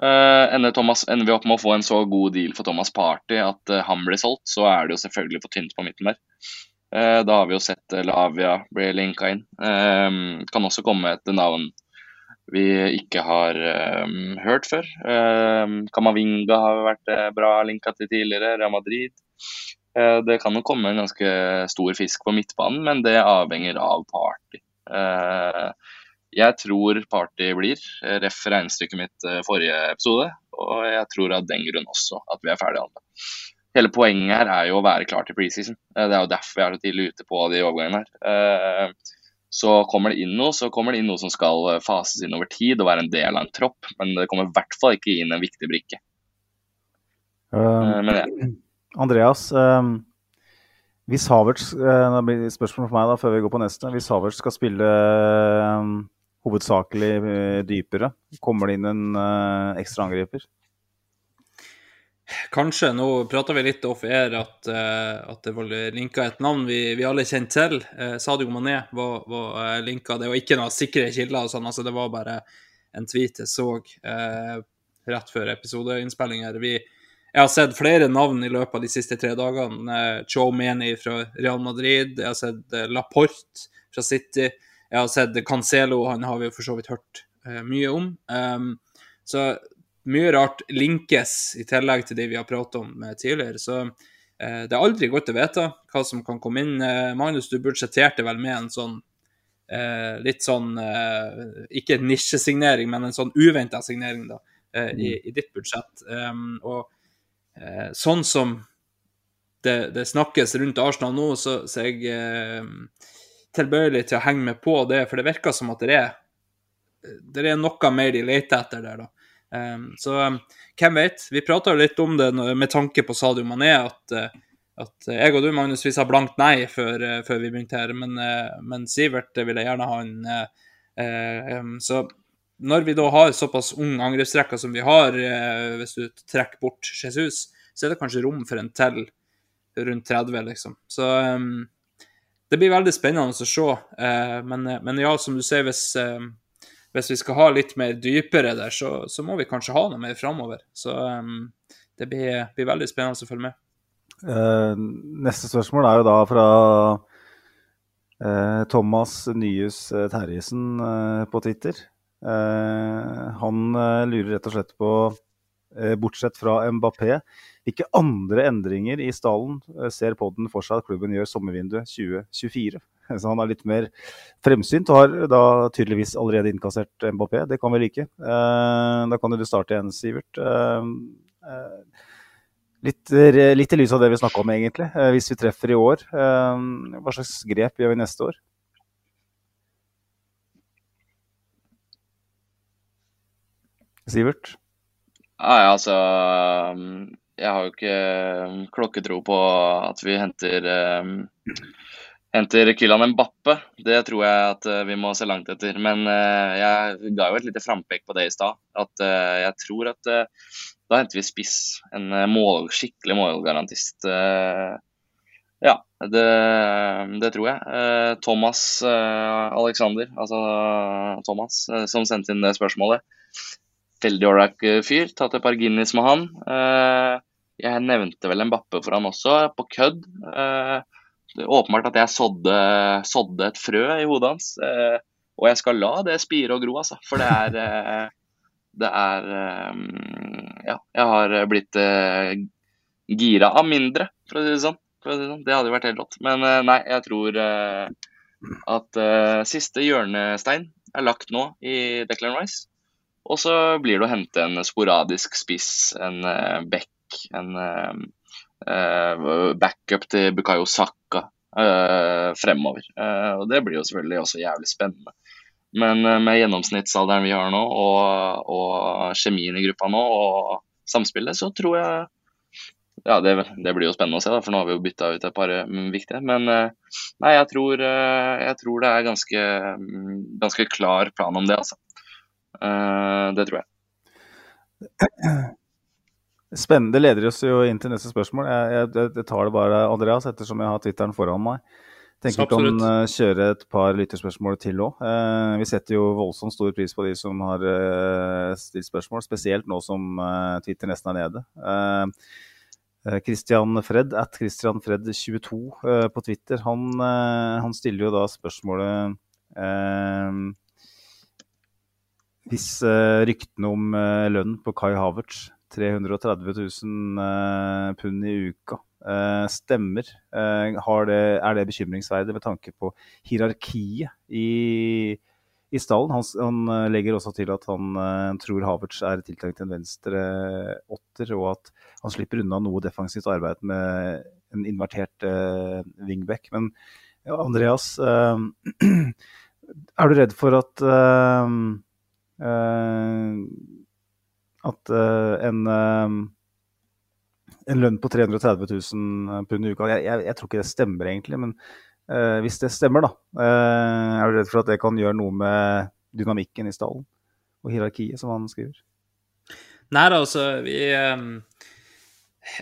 eh, ender, Thomas, ender vi opp med å få en så god deal for Thomas Party at eh, han blir solgt, så er det jo selvfølgelig for tynt på midten der. Eh, da har vi jo sett eh, Lavia bli linka inn. Eh, kan også komme et navn vi ikke har um, hørt før. Eh, Kamavinga har vært eh, bra linka til tidligere, Real Madrid. Eh, Det kan jo komme en ganske stor fisk på midtbanen, men det avhenger av Party. Eh, Jeg tror Party blir, ref regnestykket mitt eh, forrige episode, og jeg tror av den grunn også at vi er ferdige alle. Hele poenget her er jo å være klar til preseason. Det er jo derfor vi er så tidlig ute på de overgangene her. Så kommer det inn noe, så kommer det inn noe som skal fases inn over tid og være en del av en tropp, men det kommer i hvert fall ikke inn en viktig brikke. Um, Men jeg, Andreas, eh, hvis Havertz eh, Det blir et spørsmål for meg da, før vi går på neste. Hvis Havertz skal spille eh, hovedsakelig eh, dypere, kommer det inn en eh, ekstra angriper? Kanskje. Nå prata vi litt off air at, at det var linka et navn vi, vi alle kjente til. Eh, Sadio Mané var, var linka. Det var ikke noen sikre kilder, og sånn, altså det var bare en tweet jeg så eh, rett før episodeinnspillinger. Vi, jeg har sett flere navn i løpet av de siste tre dagene. Eh, Joe Meni fra Real Madrid, jeg har sett eh, Laporte fra City, jeg har sett Cancelo, han har vi jo for så vidt hørt eh, mye om. Um, så mye rart linkes i tillegg til de vi har pratet om eh, tidligere. Så eh, det er aldri godt å vite hva som kan komme inn. Eh, Magnus, du budsjetterte vel med en sånn eh, litt sånn eh, Ikke nisjesignering, men en sånn uventa signering da, eh, i, i ditt budsjett. Um, og eh, sånn som det, det snakkes rundt Arsenal nå, så, så er jeg eh, tilbøyelig til å henge med på det, for det virker som at det er det er noe mer de leter etter der, da. Um, så um, hvem vet? Vi prata litt om det med tanke på Sadio Mané, at, eh, at jeg og du, Magnus, vi sa blankt nei før, eh, før vi begynte her. Men, eh, men Sivert ville gjerne ha en eh, eh, um, Så når vi da har såpass ung angrepsrekke som vi har, eh, hvis du trekker bort Jesus, så er det kanskje rom for en til rundt 30, liksom. Så um, det blir veldig spennende å se. eh, men, men ja, som du sier, hvis eh, hvis vi skal ha litt mer dypere der, så, så må vi kanskje ha noe mer framover. Så um, det blir, blir veldig spennende å følge med. Eh, neste spørsmål er jo da fra eh, Thomas Nyhus eh, Terjesen eh, på Twitter. Eh, han eh, lurer rett og slett på, eh, bortsett fra Mbappé, hvilke andre endringer i stallen ser podden for seg at klubben gjør sommervinduet 2024? Så han er litt mer fremsynt og har da tydeligvis allerede innkassert Mbappé. Det kan vi like. Da kan du starte igjen, Sivert. Litt, litt i lys av det vi snakka om, egentlig. Hvis vi treffer i år, hva slags grep gjør vi neste år? Sivert? Nei, altså um, Jeg har jo ikke um, klokketro på at vi henter um, Henter Kylian Mbappe. Det tror jeg at uh, vi må se langt etter. Men uh, jeg ga jo et lite frampek på det i stad. At uh, jeg tror at uh, da henter vi spiss. En eh, mål, skikkelig målgarantist. Eh, ja, det, det, tror jeg. Thomas Alexander, altså Thomas, som sendte inn det spørsmålet. Veldig ålreit fyr. Tatt et par Guinness med han. Jeg nevnte vel en Bappe for han også, på kødd. Det er åpenbart at jeg sådde, sådde et frø i hodet hans. Og jeg skal la det spire og gro, altså. For det er det er Ja, jeg har blitt gira av mindre, for å si det sånn. Det, sånn. hadde jo vært helt rått. Men nei, jeg tror at siste hjørnestein er lagt nå i Declan Rice. Og så blir det å hente en sporadisk spiss, en back, en backup til Bukayo Saka fremover. og det blir jo selvfølgelig også jævlig spennende. Men eh, med gjennomsnittsalderen vi har nå, og, og kjemien i gruppa nå, og samspillet, så tror jeg ja, det, det, blir jo spennende å se, da, for nå har vi jo bytta ut et par mm, viktige. Men eh, nei, jeg tror, eh, jeg tror det er ganske, mm, ganske, klar plan om det, altså. Det tror jeg. Spennende leder oss jo inn til neste spørsmål. Jeg, jeg, jeg tar det bare, Andreas, ettersom jeg har Twitteren foran meg. Tenker vi kan uh, kjøre et par lytterspørsmål til òg. Eh, vi setter jo voldsomt stor pris på de som har eh, stilt spørsmål, spesielt nå som Twitter nesten er nede. Christian Fred, at Christian Fred 22 på Twitter, han, han, stiller jo da spørsmålet Hvis ryktene om lønn på Kai Havertz, 330 000 pund i uka, Uh, stemmer. Uh, det, er det bekymringsverdig med tanke på hierarkiet i, i stallen? Han, han, eh, legger også til at han uh, tror Havertz er tiltenkt en venstre åtter, og at han slipper unna noe defensivt arbeid med en invertert wingback. Men ja, Andreas, er du redd for at at en en lønn på 330 000 pund i uka. Jeg, jeg, jeg, tror ikke det stemmer, egentlig. Men hvis det stemmer, da, er du redd for at det kan gjøre noe med dynamikken i stallen og hierarkiet, som han skriver? Nei da, altså vi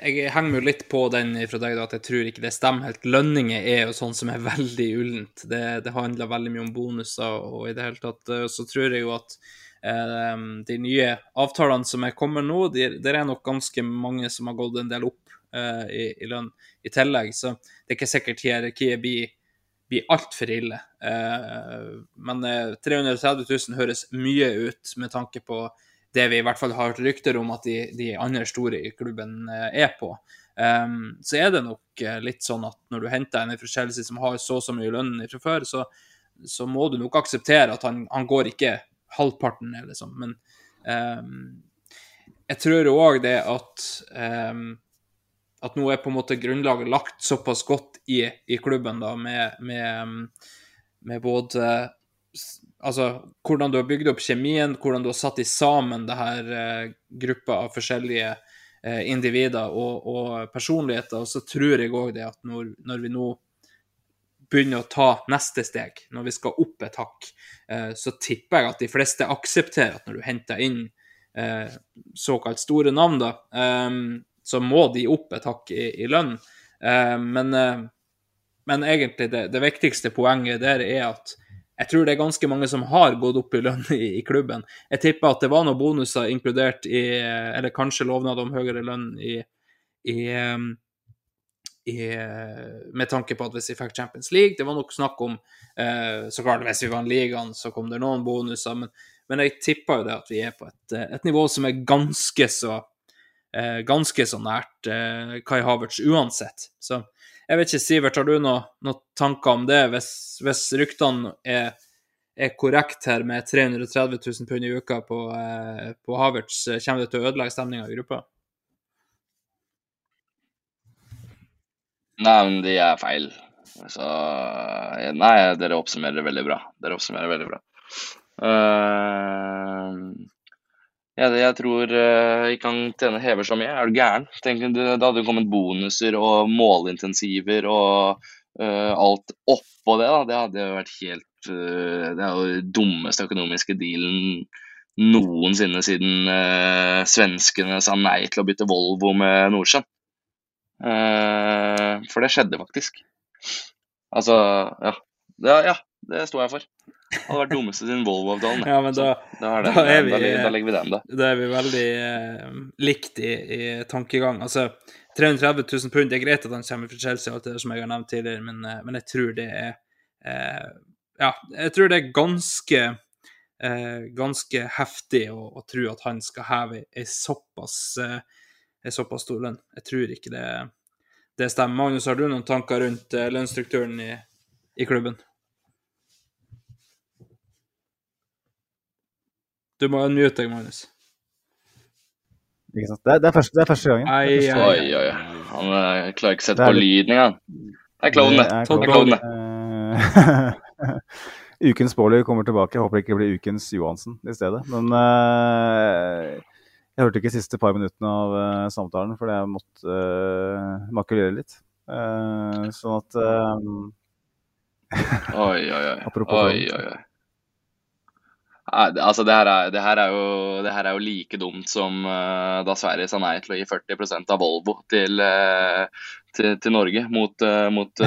Jeg henger meg litt på den fra deg, da, at jeg tror ikke det stemmer helt. Lønninger er jo sånn som er veldig ullent. Det, det handler veldig mye om bonuser, og i det hele tatt så tror jeg jo at de nye avtalene som er kommet nå, det er nok ganske mange som har gått en del opp uh, i, i, lønn i tillegg. Så det er ikke sikkert hierarkiet blir, blir altfor ille. Uh, men uh, 330 000 høres mye ut med tanke på det vi i hvert fall har hørt rykter om at de, de andre store i klubben er på. Um, så er det nok litt sånn at når du henter en fra Chelsea som har så og så mye lønn fra før, så, så må du nok akseptere at han, han går ikke halvparten, liksom. Men um, jeg tror òg det at um, at nå er på en måte grunnlaget lagt såpass godt i, i klubben, da, med, med, med, både Altså hvordan du har bygd opp kjemien, hvordan du har satt i sammen det her uh, gruppa av forskjellige uh, individer og, og, personligheter. Og så tror jeg òg det at når, når, vi nå begynner å ta neste steg, når vi skal opp et hakk, eh, så tipper jeg at de fleste aksepterer at når du henter inn eh, såkalt store navn, da, eh, så må de opp et hakk i, i lønn. Men, men, egentlig det, det, viktigste poenget der er at jeg tror det er ganske mange som har gått opp i lønn i, i klubben. Jeg tipper at det var noen bonuser inkludert i Eller kanskje lovnad om høyere lønn i, i i, med tanke på at hvis vi fikk Champions League Det var nok snakk om eh, Så klart, hvis vi vant ligaen, så kom det noen bonuser, men, men jeg tipper jo det at vi er på et, et nivå som er ganske så eh, ganske så nært eh, Kai Havertz uansett. Så jeg vet ikke, Sivert, har du noen noe tanker om det? Hvis, hvis ryktene er, er korrekt her med 330 000 pund i uka på, eh, på Havertz, kommer det til å ødelegge stemninga i gruppa? Nei, men de er feil. Så Nei, dere oppsummerer det veldig bra. Dere oppsummerer veldig bra. Uh, jeg, jeg, tror uh, jeg kan tjene hever så mye. Er du gæren? Tenk, det, det hadde jo kommet bonuser og målintensiver og uh, alt oppå det. da. Det hadde jo vært helt Det er jo den dummeste økonomiske dealen noensinne siden eh, svenskene sa nei til å bytte Volvo med Nordsjøen. Eh, for det skjedde faktisk. Altså, ja. Ja, ja, det står jeg for. Det hadde vært dummeste siden Volvo-avtalen. Ja, men da, da, er det, da vi- da, legger- da legger vi den, da. da er vi veldig eh, likt i, i tankegang. Altså, 330 000 pund, det er greit at han kommer fra Chelsea, alt det som jeg har nevnt tidligere, men, eh, men jeg tror det er eh, Ja, jeg tror det er ganske eh, ganske heftig å, å tro at han skal heve ei såpass, eh, ei såpass stor lønn. Jeg tror ikke det, det stemmer. Magnus, har du noen tanker rundt eh, lønnsstrukturen i, i klubben? Du må unmute deg, Magnus. Ikke sant? Det, er, det, er første, det er første gangen. Ai, første gangen. Oi, oi, oi. Han eh, klarer ikke å sette på lyden engang. Det er klovn, det. Det er Tolv Det er klovn. Eh, ukens Baarli kommer tilbake. Jeg håper det ikke blir ukens Johansen i stedet. Men eh, jeg hørte ikke de siste par minuttene av uh, samtalen, fordi jeg måtte uh, makulere litt. Uh, sånn at Oi, oi, oi. Apropos oi, oi, oi. Nei, altså, det her, er, det, her er jo, det her er jo like dumt som uh, da Sverige sa nei til å gi 40% av Volvo til, uh, til, til Norge mot, uh, mot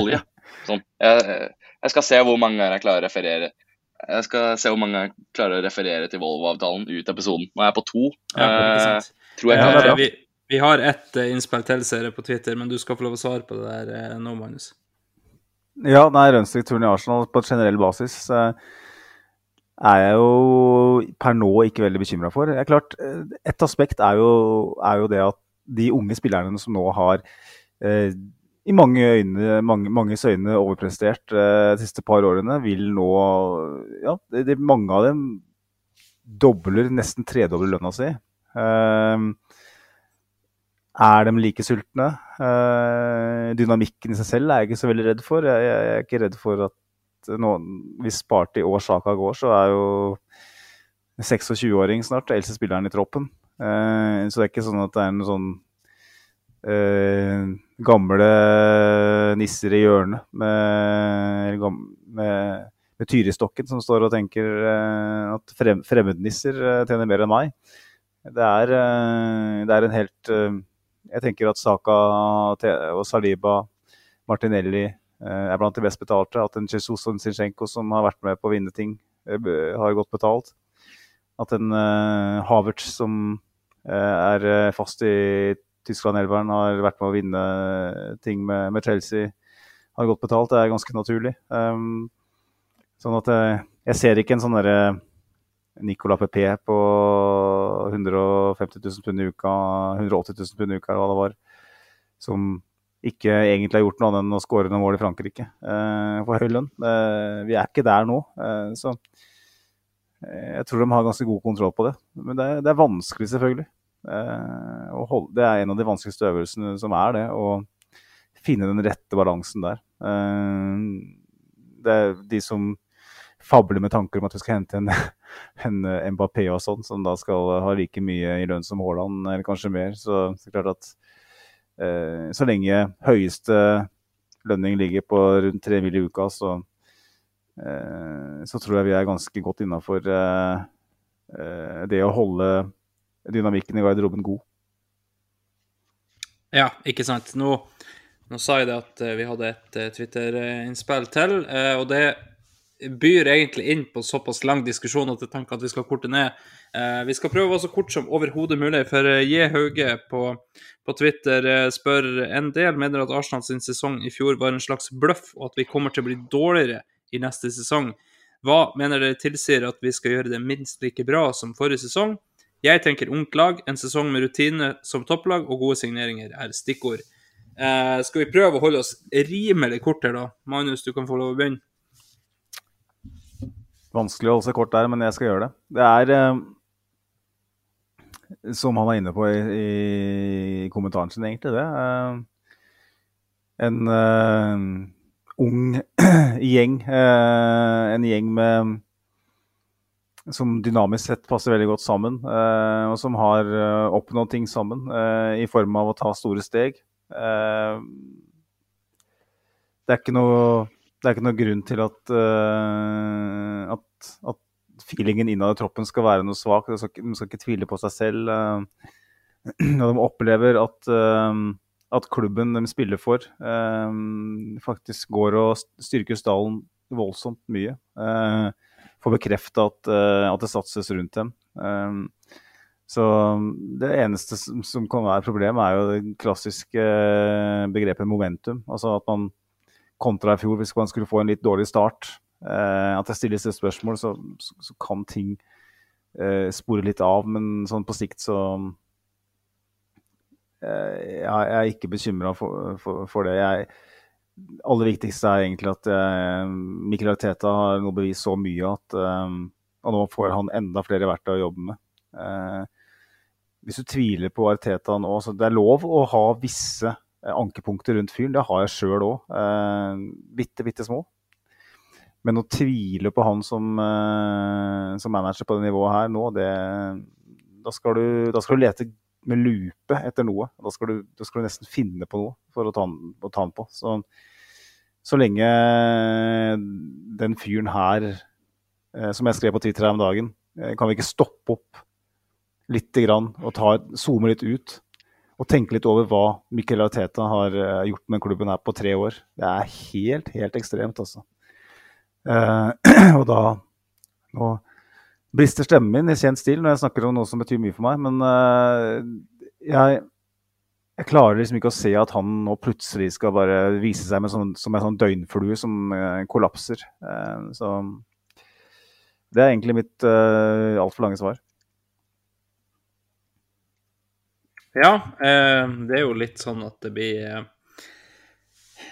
olje. Sånn. Jeg, jeg skal se hvor mange ganger jeg klarer å referere. Jeg skal se hvor mange jeg klarer å referere til Volvo-avtalen ut av episoden. Nå er jeg på to. Ja, Eh, tror jeg Ja, klarer det det. bra. vi, vi har ett eh, innspill til, ser jeg på Twitter, men du skal få lov å svare på det der eh, nå, Magnus. Ja, nei, lønnsstrukturen i Arsenal på generell basis eh, er jeg jo per nå ikke veldig bekymra for. Det er klart, eh, Et aspekt er jo, er jo det at de unge spillerne som nå har eh, i mange øyne, mange, manges øyne overprestert eh, de siste par årene, vil nå Ja, det, det, mange av dem dobler, nesten tredobler lønna si. Eh, er de like sultne? Eh, dynamikken i seg selv er jeg ikke så veldig redd for. Jeg, jeg, jeg er ikke redd for at noen, hvis Party og Sjaka går, så er jo 26-åring snart eldste spilleren i troppen. Eh, så det er ikke sånn at det er en sånn eh, gamle nisser i hjørnet med, med, med tyrestokken som står og tenker eh, at frem, fremmednisser eh, tjener mer enn meg. Det er, eh, det er en helt eh, Jeg tenker at Saka og Saliba, Martinelli er blant de best betalte. At en Jesus og en Zinchenko som har vært med på å vinne ting, har godt betalt. At en uh, Havertz som uh, er fast i Tyskland-elveren, har vært med å vinne ting med, med Chelsea, har godt betalt. Det er ganske naturlig. Um, sånn at jeg, jeg ser ikke en sånn derre Nicolas Pepe på 150 000 pund i uka, 180 000 pund i uka, eller hva det var, som ikke egentlig har gjort noe annet enn å skåre noen mål i Frankrike uh, for høy lønn. Uh, vi er ikke der nå. Uh, så eh, jeg tror de har ganske god kontroll på det. Men det, er- det er vanskelig, selvfølgelig. Eh, holde, det er en av de vanskeligste øvelsene som er det, å finne den rette balansen der. Eh, det er de som fabler med tanker om at vi skal hente en, en Mbappé og sånn, som da skal ha like mye i lønn som Haaland, eller kanskje mer. Så det er klart at eh, så lenge høyeste lønning ligger på rundt tre mil i uka, så, eh, så tror jeg vi er ganske godt innafor eh, eh, det å holde dynamikken i garderoben god. Ja, ikke sant. Nå, nå sa jeg det at eh, vi hadde et eh, Twitter-innspill til, eh, og det byr egentlig inn på såpass lang diskusjon at jeg tenker at vi skal korte ned. Vi skal prøve å være så kort som overhodet mulig, for J. Hauge på, på Twitter spør en del mener at Arsenal sin sesong i fjor var en slags bløff, og at vi kommer til å bli dårligere i neste sesong. Hva mener dere tilsier at vi skal gjøre det minst like bra som forrige sesong? Jeg tenker ungt lag, en sesong med rutine som topplag og gode signeringer er stikkord. Eh, skal vi prøve å holde oss rimelig kort her, da? Magnus, du kan få lov å begynne. Vanskelig å holde seg kort der, men jeg skal gjøre det. Det er, eh, som han er inne på i, i kommentaren sin, egentlig, det. Eh, en eh, ung gjeng. eh, en gjeng med som dynamisk sett passer veldig godt sammen, eh, og som har eh, oppnådd ting sammen eh, i form av å ta store steg. Det er ikke noe er ikke noe grunn til at, at, at feelingen innad i troppen skal være noe svak. De skal, de skal ikke tvile på seg selv. Når de opplever at, at klubben de spiller for, faktisk går og styrker stallen voldsomt mye. Får bekrefta at, eh, at det satses rundt dem. Eh, Så det eneste som, som kan være problemet, problem, er jo det klassiske eh, begrepet momentum. Altså at man kontra i fjor, hvis man skulle få en litt dårlig start, eh, at det stilles et spørsmål, så, så, kan ting spore litt av. Men sånn på sikt så jeg er ikke bekymra for, for, for det. Jeg, aller viktigste er egentlig at eh, Mikkel Arteta har nå bevist så mye at eh, og nå får han enda flere verktøy å jobbe med. Eh, hvis du tviler på Arteta nå, så det er lov å ha visse eh, ankepunkter rundt fyren. Det har jeg sjøl òg. Eh, bitte, bitte små. Men å tvile på han som, eh, som manager på det nivået her nå, det, da, skal du, da skal du lete med lupe etter noe. Da skal, du, da skal du nesten finne på noe for å ta den, å ta den på. Så, så lenge den fyren her, eh, som jeg skrev på Twitter her om dagen, eh, kan vi ikke stoppe opp lite grann og ta, zoome litt ut og tenke litt over hva Miquel Arteta har eh, gjort med klubben her på tre år. Det er helt, helt ekstremt, altså. Og da Nå brister stemmen min i kjent stil når jeg snakker om noe som betyr mye for meg, men uh, jeg, jeg klarer liksom ikke å se at han nå plutselig skal bare vise seg sånn, som en sånn døgnflue som uh, kollapser. Uh, så det er egentlig mitt uh, altfor lange svar. Ja, det er jo litt sånn at det blir-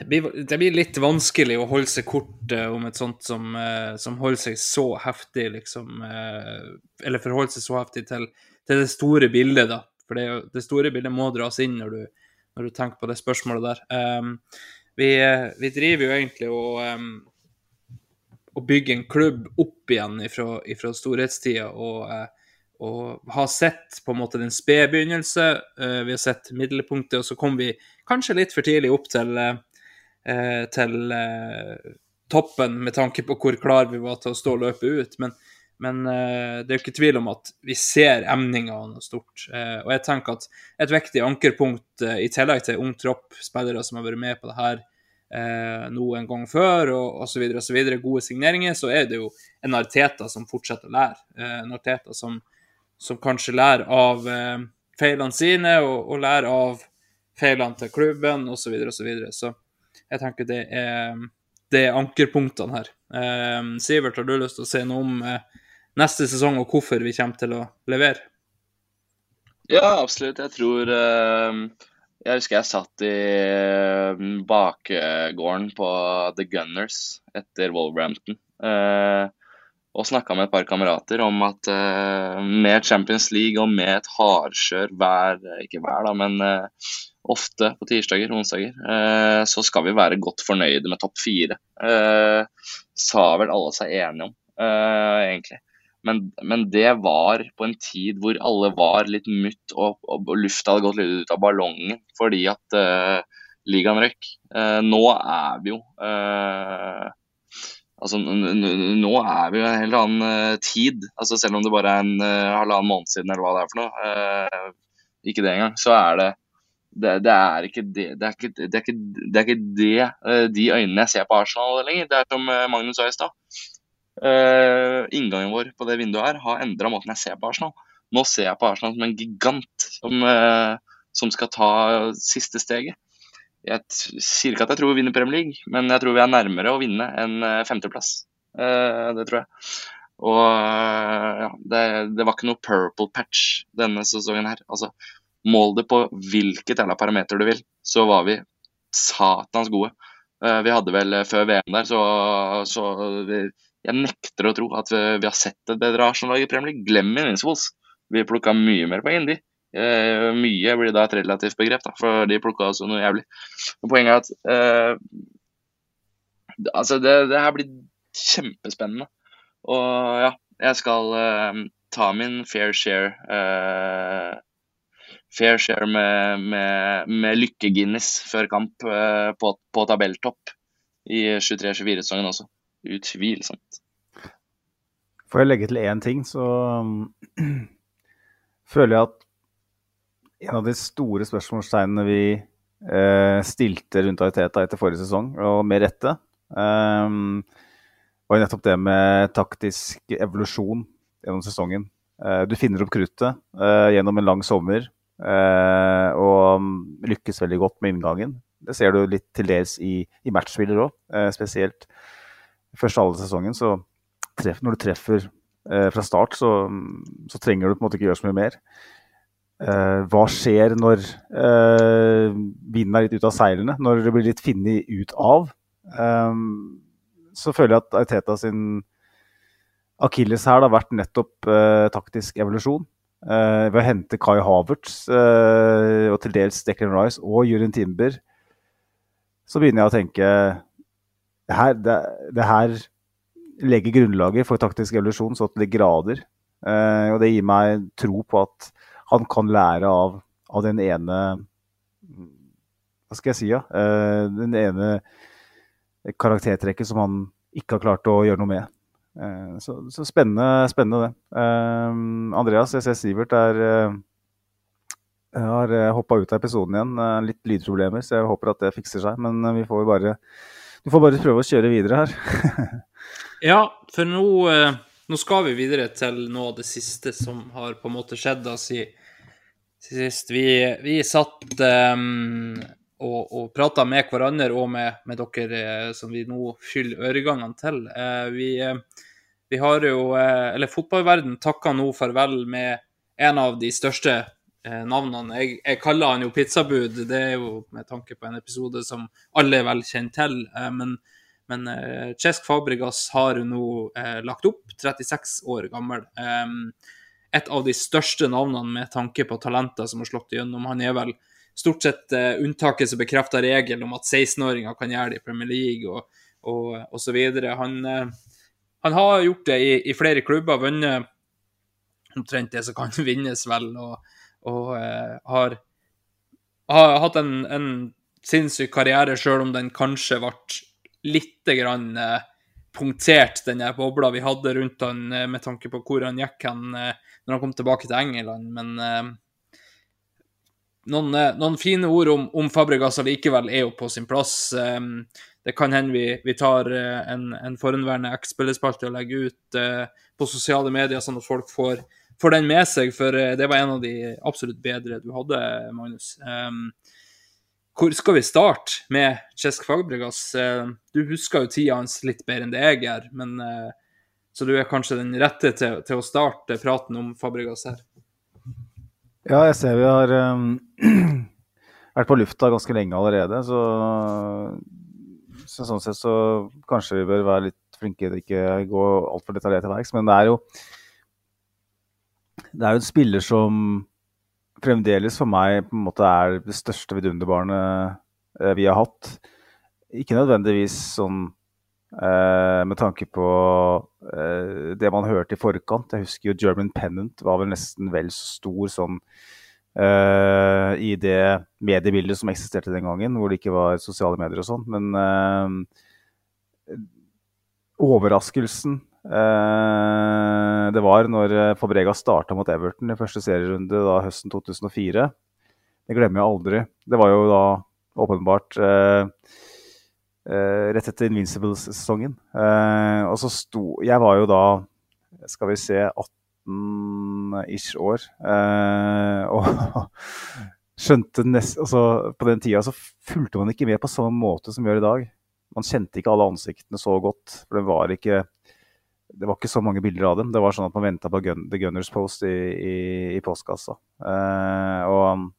det blir litt vanskelig å holde seg kort eh, om et sånt som, eh, som holder seg så heftig, liksom eh, Eller forholder seg så heftig til, til det store bildet, da. For det, det store bildet må dras inn når du, når du tenker på det spørsmålet der. Um, vi, vi driver jo egentlig og um, å bygge en klubb opp igjen ifra, ifra storhetstida og, og har sett på en måte den spede begynnelse, vi har sett middelpunktet, og så kom vi kanskje litt for tidlig opp til, til eh, toppen med tanke på hvor klar vi var til å stå og løpe ut. Men, men eh, det er jo ikke tvil om at vi ser emningene av noe stort. Eh, og jeg tenker at et viktig ankerpunkt, eh, i tillegg til ung tropp, spillere som har vært med på det her eh, nå gang før, og osv., osv., gode signeringer, så er det jo en Arteta som fortsetter å lære. Eh, en Arteta som, som kanskje lærer av eh, feilene sine, og, og lærer av feilene til klubben, osv., osv. Så, videre. så jeg tenker det er, det er ankerpunktene her. Eh, Sivert, har du lyst til å si noe om eh, neste sesong, og hvorfor vi kommer til å levere? Ja, absolutt. Jeg tror eh, Jeg husker jeg satt i eh, bakgården på The Gunners etter Wolverhampton. eh, og snakka med et par kamerater om at uh, med Champions League og med et hardkjør hver Ikke hver, da, men uh, ofte på tirsdager og onsdager, uh, så skal vi være godt fornøyde med topp fire. Sa vel alle seg enige om, egentlig. Men, men det var på en tid hvor alle var litt mutt, og, og, lufta hadde gått litt ut av ballongen fordi at ligaen røyk. Nå er vi jo Altså, nå er vi jo en helt annen eh, tid. Altså, selv om det bare er en eh, halvannen måned siden, eller hva det er for noe. eh, ikke det engang. Så er det det, er ikke det Det de øynene jeg ser på Arsenal lenger. Det er som Magnus sa i stad. Inngangen vår på det vinduet her har endra måten jeg ser på Arsenal. Nå ser jeg på Arsenal som en gigant som, uh, som skal ta siste steget. Jeg sier ikke at jeg tror vi vinner Premier League, men jeg tror vi er nærmere å vinne enn eh, femteplass. Eh, det tror jeg. Og eh, ja, det, det var ikke noe purple patch denne sesongen her. Altså, mål det på hvilket jævla parameter du vil, så var vi satans gode. Vi hadde vel før VM der, så, så vi, jeg nekter å tro at vi, vi har sett et bedre Arsenal-lag i Premier League. Glem Invincibles. Vi plukka mye mer på de. Eh, mye blir da et relativt begrep, da, for de plukka også noe jævlig. Men poenget er at eh, altså det, det her blir kjempespennende. Og ja, jeg skal eh, ta min fair share eh, Fair share med, med, med lykke-Guinness før kamp eh, på, på tabelltopp i 23-24-sesongen også. Utvilsomt. Får jeg legge til én ting, så føler jeg at en av de store spørsmålstegnene vi eh, stilte rundt Ariteta etter forrige sesong, og med rette, um, var nettopp det med taktisk evolusjon gjennom sesongen. Eh, du finner opp kruttet eh, gjennom en lang sommer eh, og lykkes veldig godt med inngangen. Det ser du litt til dels i, i matchspiller òg, spesielt første halve sesongen. Så treff, når du treffer fra start, så, så, trenger du på en måte ikke gjøre så mye mer. Eh, hva skjer når uh, vinden er litt ute av seilene? Når det blir litt funnet ut av? Um, så føler jeg at Ariteta sin akilles her har vært nettopp uh, taktisk evolusjon. Ved å hente Kai Havertz og til dels Declan Rice og Jurien Timber, så begynner jeg å tenke det her, det, det her legger grunnlaget for taktisk evolusjon så til de grader. og det gir meg tro på at han kan lære av, av, den ene Hva skal jeg si, ja? Uh, den ene karaktertrekket som han ikke har klart å gjøre noe med. Uh, så, så, spennende, spennende det. Uh, Andreas, jeg ser Sivert er jeg har hoppa ut av episoden igjen. Litt lydproblemer, så jeg håper at det fikser seg. Men vi får bare, du får bare prøve å kjøre videre her. ja, for nå, nå, skal vi videre til noe av det siste som har på en måte skjedd da, siden sist. Vi, vi satt um, og, og prata med hverandre og med, med, dere eh, som vi nå fyller øregangene til. Uh, vi, uh, vi, har jo, eller fotballverden takker nå farvel med en av de største navnene. Jeg, jeg, kaller han jo pizzabud, det er jo med tanke på en episode som alle er vel kjent til. men men Cesc Fabregas har nå lagt opp, 36 år gammel. Um, et av de største navnene med tanke på talenter som har slått igjennom. Han er vel stort sett uh, unntaket som bekrefter regelen om at 16-åringer kan gjøre det i Premier League og, og, og så videre. Han, uh, han, har gjort det i, i flere klubber, vunnet omtrent det som kan vinnes, vel, og, og uh, har, har, hatt en, en sinnssyk karriere, sjøl om den kanskje ble lite grann punktert, den bobla vi hadde rundt han med tanke på hvor han gikk hen når han kom tilbake til England. Men eh, noen, eh, noen, fine ord om, om Fabregas allikevel er jo på sin plass. Eh, det kan hende vi, vi tar eh, en, en forhenværende X-spillerspalte og legger ut eh, på sosiale medier, sånn at folk får, får, den med seg. For eh, det var en av de absolutt bedre du hadde, Magnus. Hvor skal vi starte med Cesc Fabregas? du husker jo tida hans litt bedre enn det jeg gjør, men så du er kanskje den rette til, til å starte praten om Fabregas her. Ja, jeg ser vi har um, vært på lufta ganske lenge allerede. Så, så, sånn sett så kanskje vi bør være litt flinke til ikke gå altfor detaljert til verks. Men det er jo det er jo en spiller som fremdeles for meg på en måte er det største vidunderbarnet eh, vi har hatt. Ikke nødvendigvis sånn Eh, med tanke på eh, det man hørte i forkant. Jeg husker jo German Pennant var vel nesten vel så stor sånn eh, i det mediebildet som eksisterte den gangen, hvor det ikke var sosiale medier og sånn. Men eh, overraskelsen det var når Fabrega starta mot Everton i første serierunde da, høsten 2004. Det glemmer jeg aldri. Det var jo da åpenbart eh, Uh, rett etter Invincibles-sesongen. Eh, og så sto Jeg var jo da, skal vi se, 18-ish år. Eh, og skjønte nest, altså, På den tida så fulgte man ikke med på samme måte som vi gjør i dag. Man kjente ikke alle ansiktene så godt. for Det var ikke det var ikke så mange bilder av dem. Det var sånn at man venta på Gun The Gunners Post i, i, i postkassa. og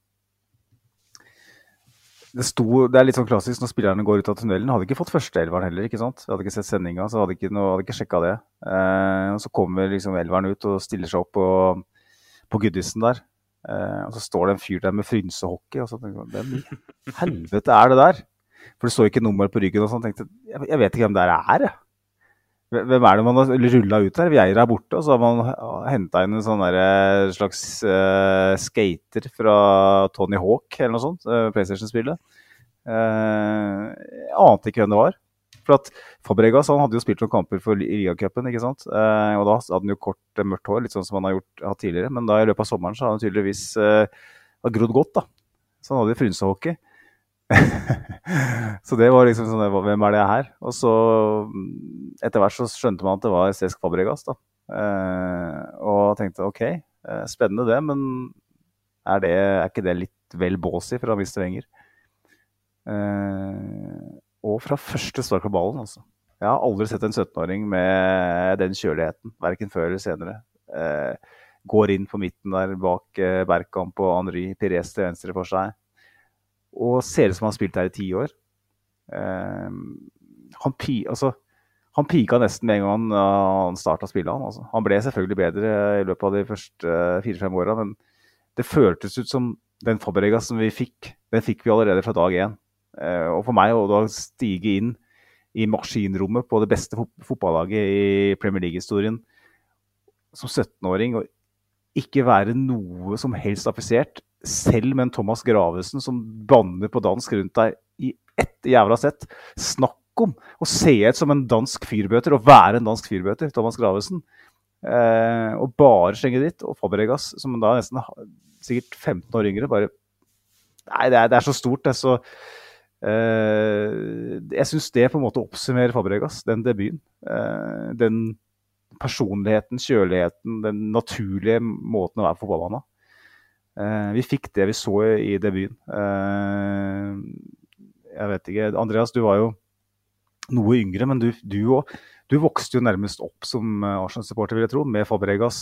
det, sto, det, er litt sånn klassisk når spillerne går ut av tunnelen. Hadde ikke fått førsteelveren heller. ikke sant? Vi hadde ikke sett sendinga, så hadde ikke, noe, hadde ikke sjekka det. Eh, og Så kommer liksom elveren ut og stiller seg opp på, på Goodison der. Eh, og så står det en fyr der med frynsehockey. og så tenker jeg, Hvem i helvete er det der? For det står ikke nummer på ryggen. og sånn, tenkte jeg, jeg vet ikke hvem det er. jeg. Hvem er det man har rulla ut her? Vieira er borte, og så har man henta inn en sånn der, slags uh, skater fra Tony Hawk eller noe sånt. Uh, PlayStation-spillet. Uh, jeg ante ikke hvem det var. For at Fabregas han hadde jo spilt noen kamper for Ligacupen, ikke sant. Eh, og da hadde han jo kort, eh, mørkt hår, litt sånn som han har gjort, hatt tidligere. Men da i løpet av sommeren så hadde han tydeligvis eh, grodd godt, da. Så han hadde frynsehockey. så det var liksom sånn Hvem er det her? Og så mm, etter hvert så skjønte man at det var Cesc Fabregas, da. Eh, og tenkte OK, eh, spennende det, men er, det, er ikke det litt vel båsig fra Mr. Wenger? Eh, og fra første start på ballen, altså. Jeg har aldri sett en 17-åring med den kjøligheten, verken før eller senere. Eh, går inn på midten der bak eh, Berkamp og Henry Pires til venstre for seg. Og ser ut som han har spilt her i ti år. Eh, han, pi, altså, han pika nesten med en gang han, han starta spillet. Han, altså. han ble selvfølgelig bedre i løpet av de første fire-fem åra, men det føltes ut som den Fabregas som vi fikk, den fikk vi allerede fra dag én. Eh, og for meg å stige inn i maskinrommet på det beste fotballaget i Premier League-historien som 17-åring og ikke være noe som helst affisert, selv med en Thomas Gravesen som banner på dansk rundt deg i ett jævla sett. Snakk om å se ut som en dansk fyrbøter og være en dansk fyrbøter, Thomas Gravesen. Eh, og bare slenge ditt. Og Fabregas, som da er nesten sikkert 15 år yngre, bare Nei, det er, det er så stort. Det er så eh, jeg syns det på en måte oppsummerer Fabregas, den debuten. Eh, den personligheten, kjøligheten, den naturlige måten å være på fotballbanen Vi fikk det vi så i debuten. jeg vet ikke Andreas, du var jo noe yngre, men du, du, du vokste jo nærmest opp som Arsenal-supporter, vil jeg tro, med Fabregas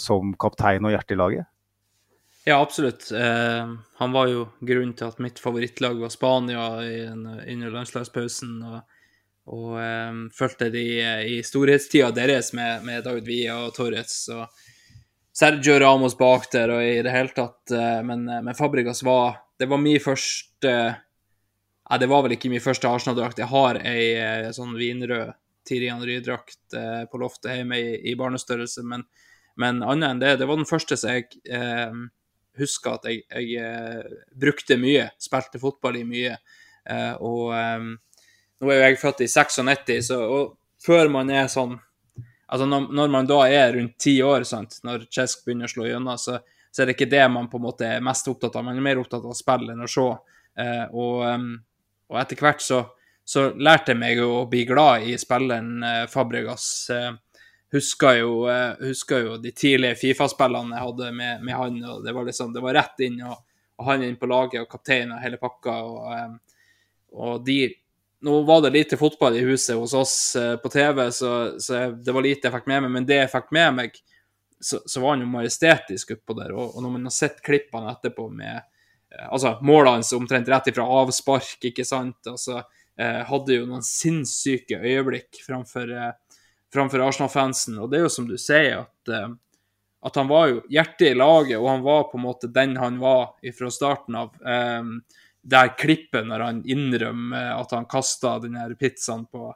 som kaptein og hjerte i laget. Ja, absolutt. Eh, han var jo grunnen til at mitt favorittlag var Spania under landslagspausen. Og, og eh, fulgte de i storhetstida deres med, med, David Villa og Torres og Sergio Ramos bak der og i det hele tatt. Eh, men, men, Fabrikas var Det var min første Nei, det var vel ikke min første Arsenal-drakt. Jeg har ei eh, sånn vinrød Tiri Henry-drakt eh, på loftet hjemme i, i barnestørrelse, men, men annet enn det, det var den første som jeg eh, husker at jeg, jeg eh, brukte mye, spilte fotball i mye. Eh, og eh, nå er jo jeg født i 96, så før man er sånn Altså når, når man da er rundt ti år, sant, når Chesk begynner å slå gjennom, så, så, er det ikke det man på en måte er mest opptatt av. Man er mer opptatt av å spille enn å se. Eh, og, og, etter hvert så, så, lærte jeg meg å bli glad i spilleren eh, Fabregas. Eh, husker jo, eh, husker jo de tidlige Fifa-spillene jeg hadde med, med, han. og Det var liksom, det var rett inn, og, og han inn på laget, og kaptein og hele pakka. og, eh, og de nå var det lite fotball i huset hos oss eh, på TV, så, så, det var lite jeg fikk med meg. Men det jeg fikk med meg, så, så var han jo majestetisk utpå der. Og, og, når man har sett klippene etterpå med eh, altså målene hans omtrent rett ifra avspark, ikke sant, altså, eh, hadde jo noen sinnssyke øyeblikk framfor eh, framfor Arsenal-fansen. Og det er jo som du sier, at, eh, at, han var jo hjertet i laget, og han var på en måte den han var fra starten av. Um, der klippet når han innrømmer at han kasta den her pizzaen på,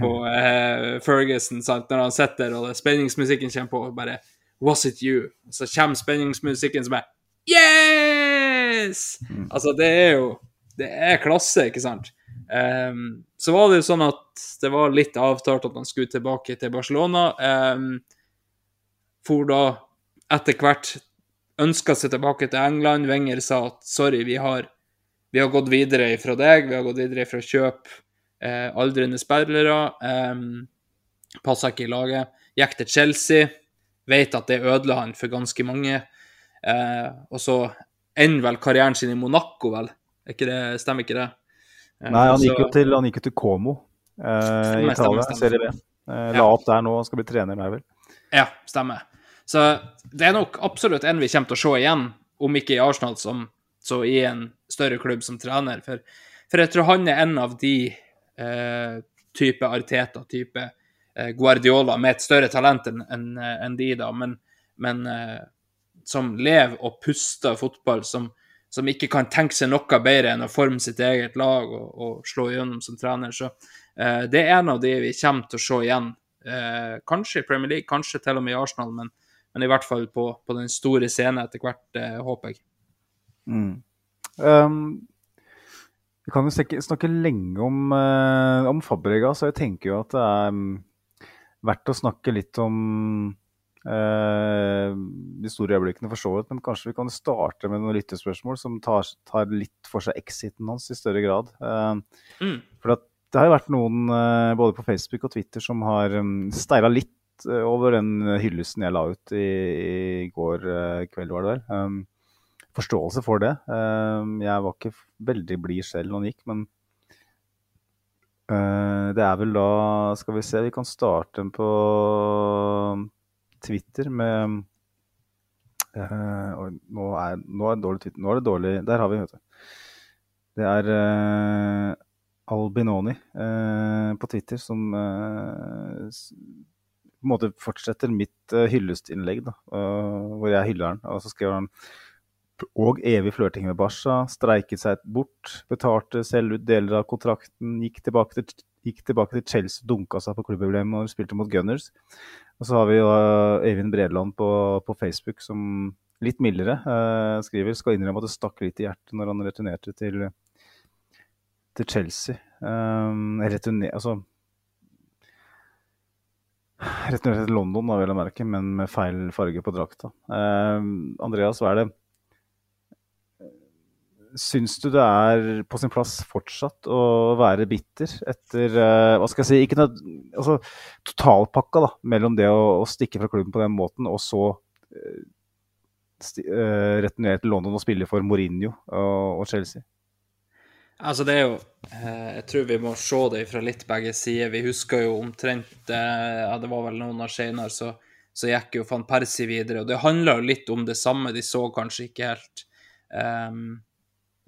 på uh, Ferguson, sant? når han sitter og spenningsmusikken kommer på, og bare Was it you? Så kommer spenningsmusikken som er Yes! Mm. Altså, det er jo Det er klasse, ikke sant? Um, så var det jo sånn at det var litt avtalt at han skulle tilbake til Barcelona. Um, for da etter hvert ønska seg tilbake til England. Wenger sa at sorry, vi har, vi har gått videre fra deg. Vi har gått videre fra kjøp eh, aldrende spillere. Um, Passa ikke i laget. Gikk til Chelsea. Vet at det ødela han for ganske mange. Eh, og så ender vel karrieren sin i Monaco, vel? Ikke det, stemmer ikke det? Eh, Nei, han gikk jo til, han gikk til Como eh, i Italia, Serie B. Eh, la opp der nå han skal bli trener der, vel. Ja, stemmer. Så det er nok absolutt en vi kommer til å se igjen, om ikke i Arsenal, som, så i en større klubb som trener. For, for jeg tror han er en av de eh, type Arteta, type eh, Guardiola, med et større talent enn en, en de, da, men, men eh, som lever og puster fotball, som, som ikke kan tenke seg noe bedre enn å forme sitt eget lag og, og slå igjennom som trener. Så eh, det er en av de vi kommer til å se igjen. Eh, kanskje i Premier League, kanskje til og med i Arsenal, men, men i hvert fall på, på, den store scenen etter hvert, eh, håper jeg. Mm. Um, Vi kan jo snakke, snakke lenge om, uh, om Fabregas, og jeg tenker jo at det er um, verdt å snakke litt om uh, de store øyeblikkene for så vidt. Men kanskje vi kan starte med noen lyttespørsmål som tar, tar litt for seg exiten hans i større grad. Uh, Mm. for det har jo vært noen både på Facebook og Twitter som har um, steila litt over den hyllesten jeg la ut i, i går kveld, var det vel. Um, forståelse for det. Um, jeg var ikke veldig blid selv når han gikk, men uh, det er vel da Skal vi se, vi kan starte på Twitter med uh, nå, er, nå, er det dårlig Twitter. Nå er det dårlig Der har vi, vet du. Det er uh, Albinoni på Twitter som på en måte fortsetter mitt hyllestinnlegg, da, hvor jeg hyller han. Og så skriver han og evig flørting med Basha, Streiket seg bort, betalte selv ut deler av kontrakten, gikk tilbake til, gikk tilbake til Chelsea, dunka seg på klubbproblemet og spilte mot Gunners. Og så har vi jo Eivind Bredland på, på, Facebook som litt mildere eh, skriver skal innrømme at det stakk litt i hjertet når han returnerte til, til Chelsea. Um, returner, altså Returnerte til London, da, vil jeg merke, men med feil farge på drakta. Um, Andreas, hva er det Syns du det er på sin plass fortsatt å være bitter etter uh, Hva skal jeg si ikke noe, altså, Totalpakka da, mellom det å, å, stikke fra klubben på den måten og så uh, uh, returnere til London og spille for Mourinho og, og Chelsea? Altså, det er jo Jeg tror vi må se det fra litt begge sider. Vi husker jo omtrent ja, Det var vel noen år senere, så, så gikk jo van Persie videre. Og det handla jo litt om det samme. De så kanskje ikke helt um,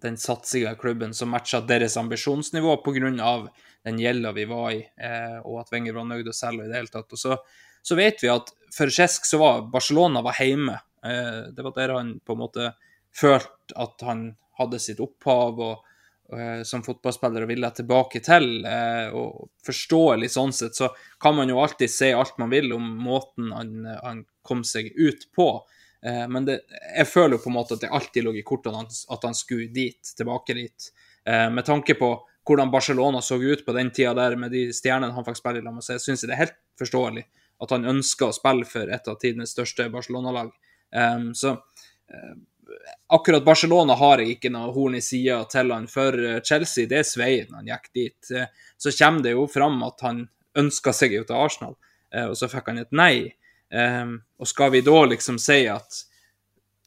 den satsinga i klubben som matcha deres ambisjonsnivå pga. den gjelda vi var i, eh, og at Wenger var nøyd å selge i det hele tatt. Og så, så vet vi at for Cesc så var Barcelona var hjemme. Eh, det var der han på en måte følte at han hadde sitt opphav og, eh, som fotballspiller og ville tilbake til. Eh, og forståelig sånn sett så kan man jo alltid si alt man vil om måten han, han kom seg ut på. Eh, men det, jeg føler jo på en måte at det alltid lå i kortene at han skulle dit, tilbake dit. Eh, med tanke på hvordan Barcelona så ut på den tida der med de stjernene han fikk spille sammen med, så jeg syns det er helt forståelig at han ønsker å spille for et av tidenes største Barcelona-lag. Um, så uh, akkurat Barcelona har jeg ikke noe horn i sida til han. For Chelsea, det svei når han gikk dit. Så kommer det jo fram at han ønska seg ut av Arsenal, og så fikk han et nei. Um, og skal vi da liksom si at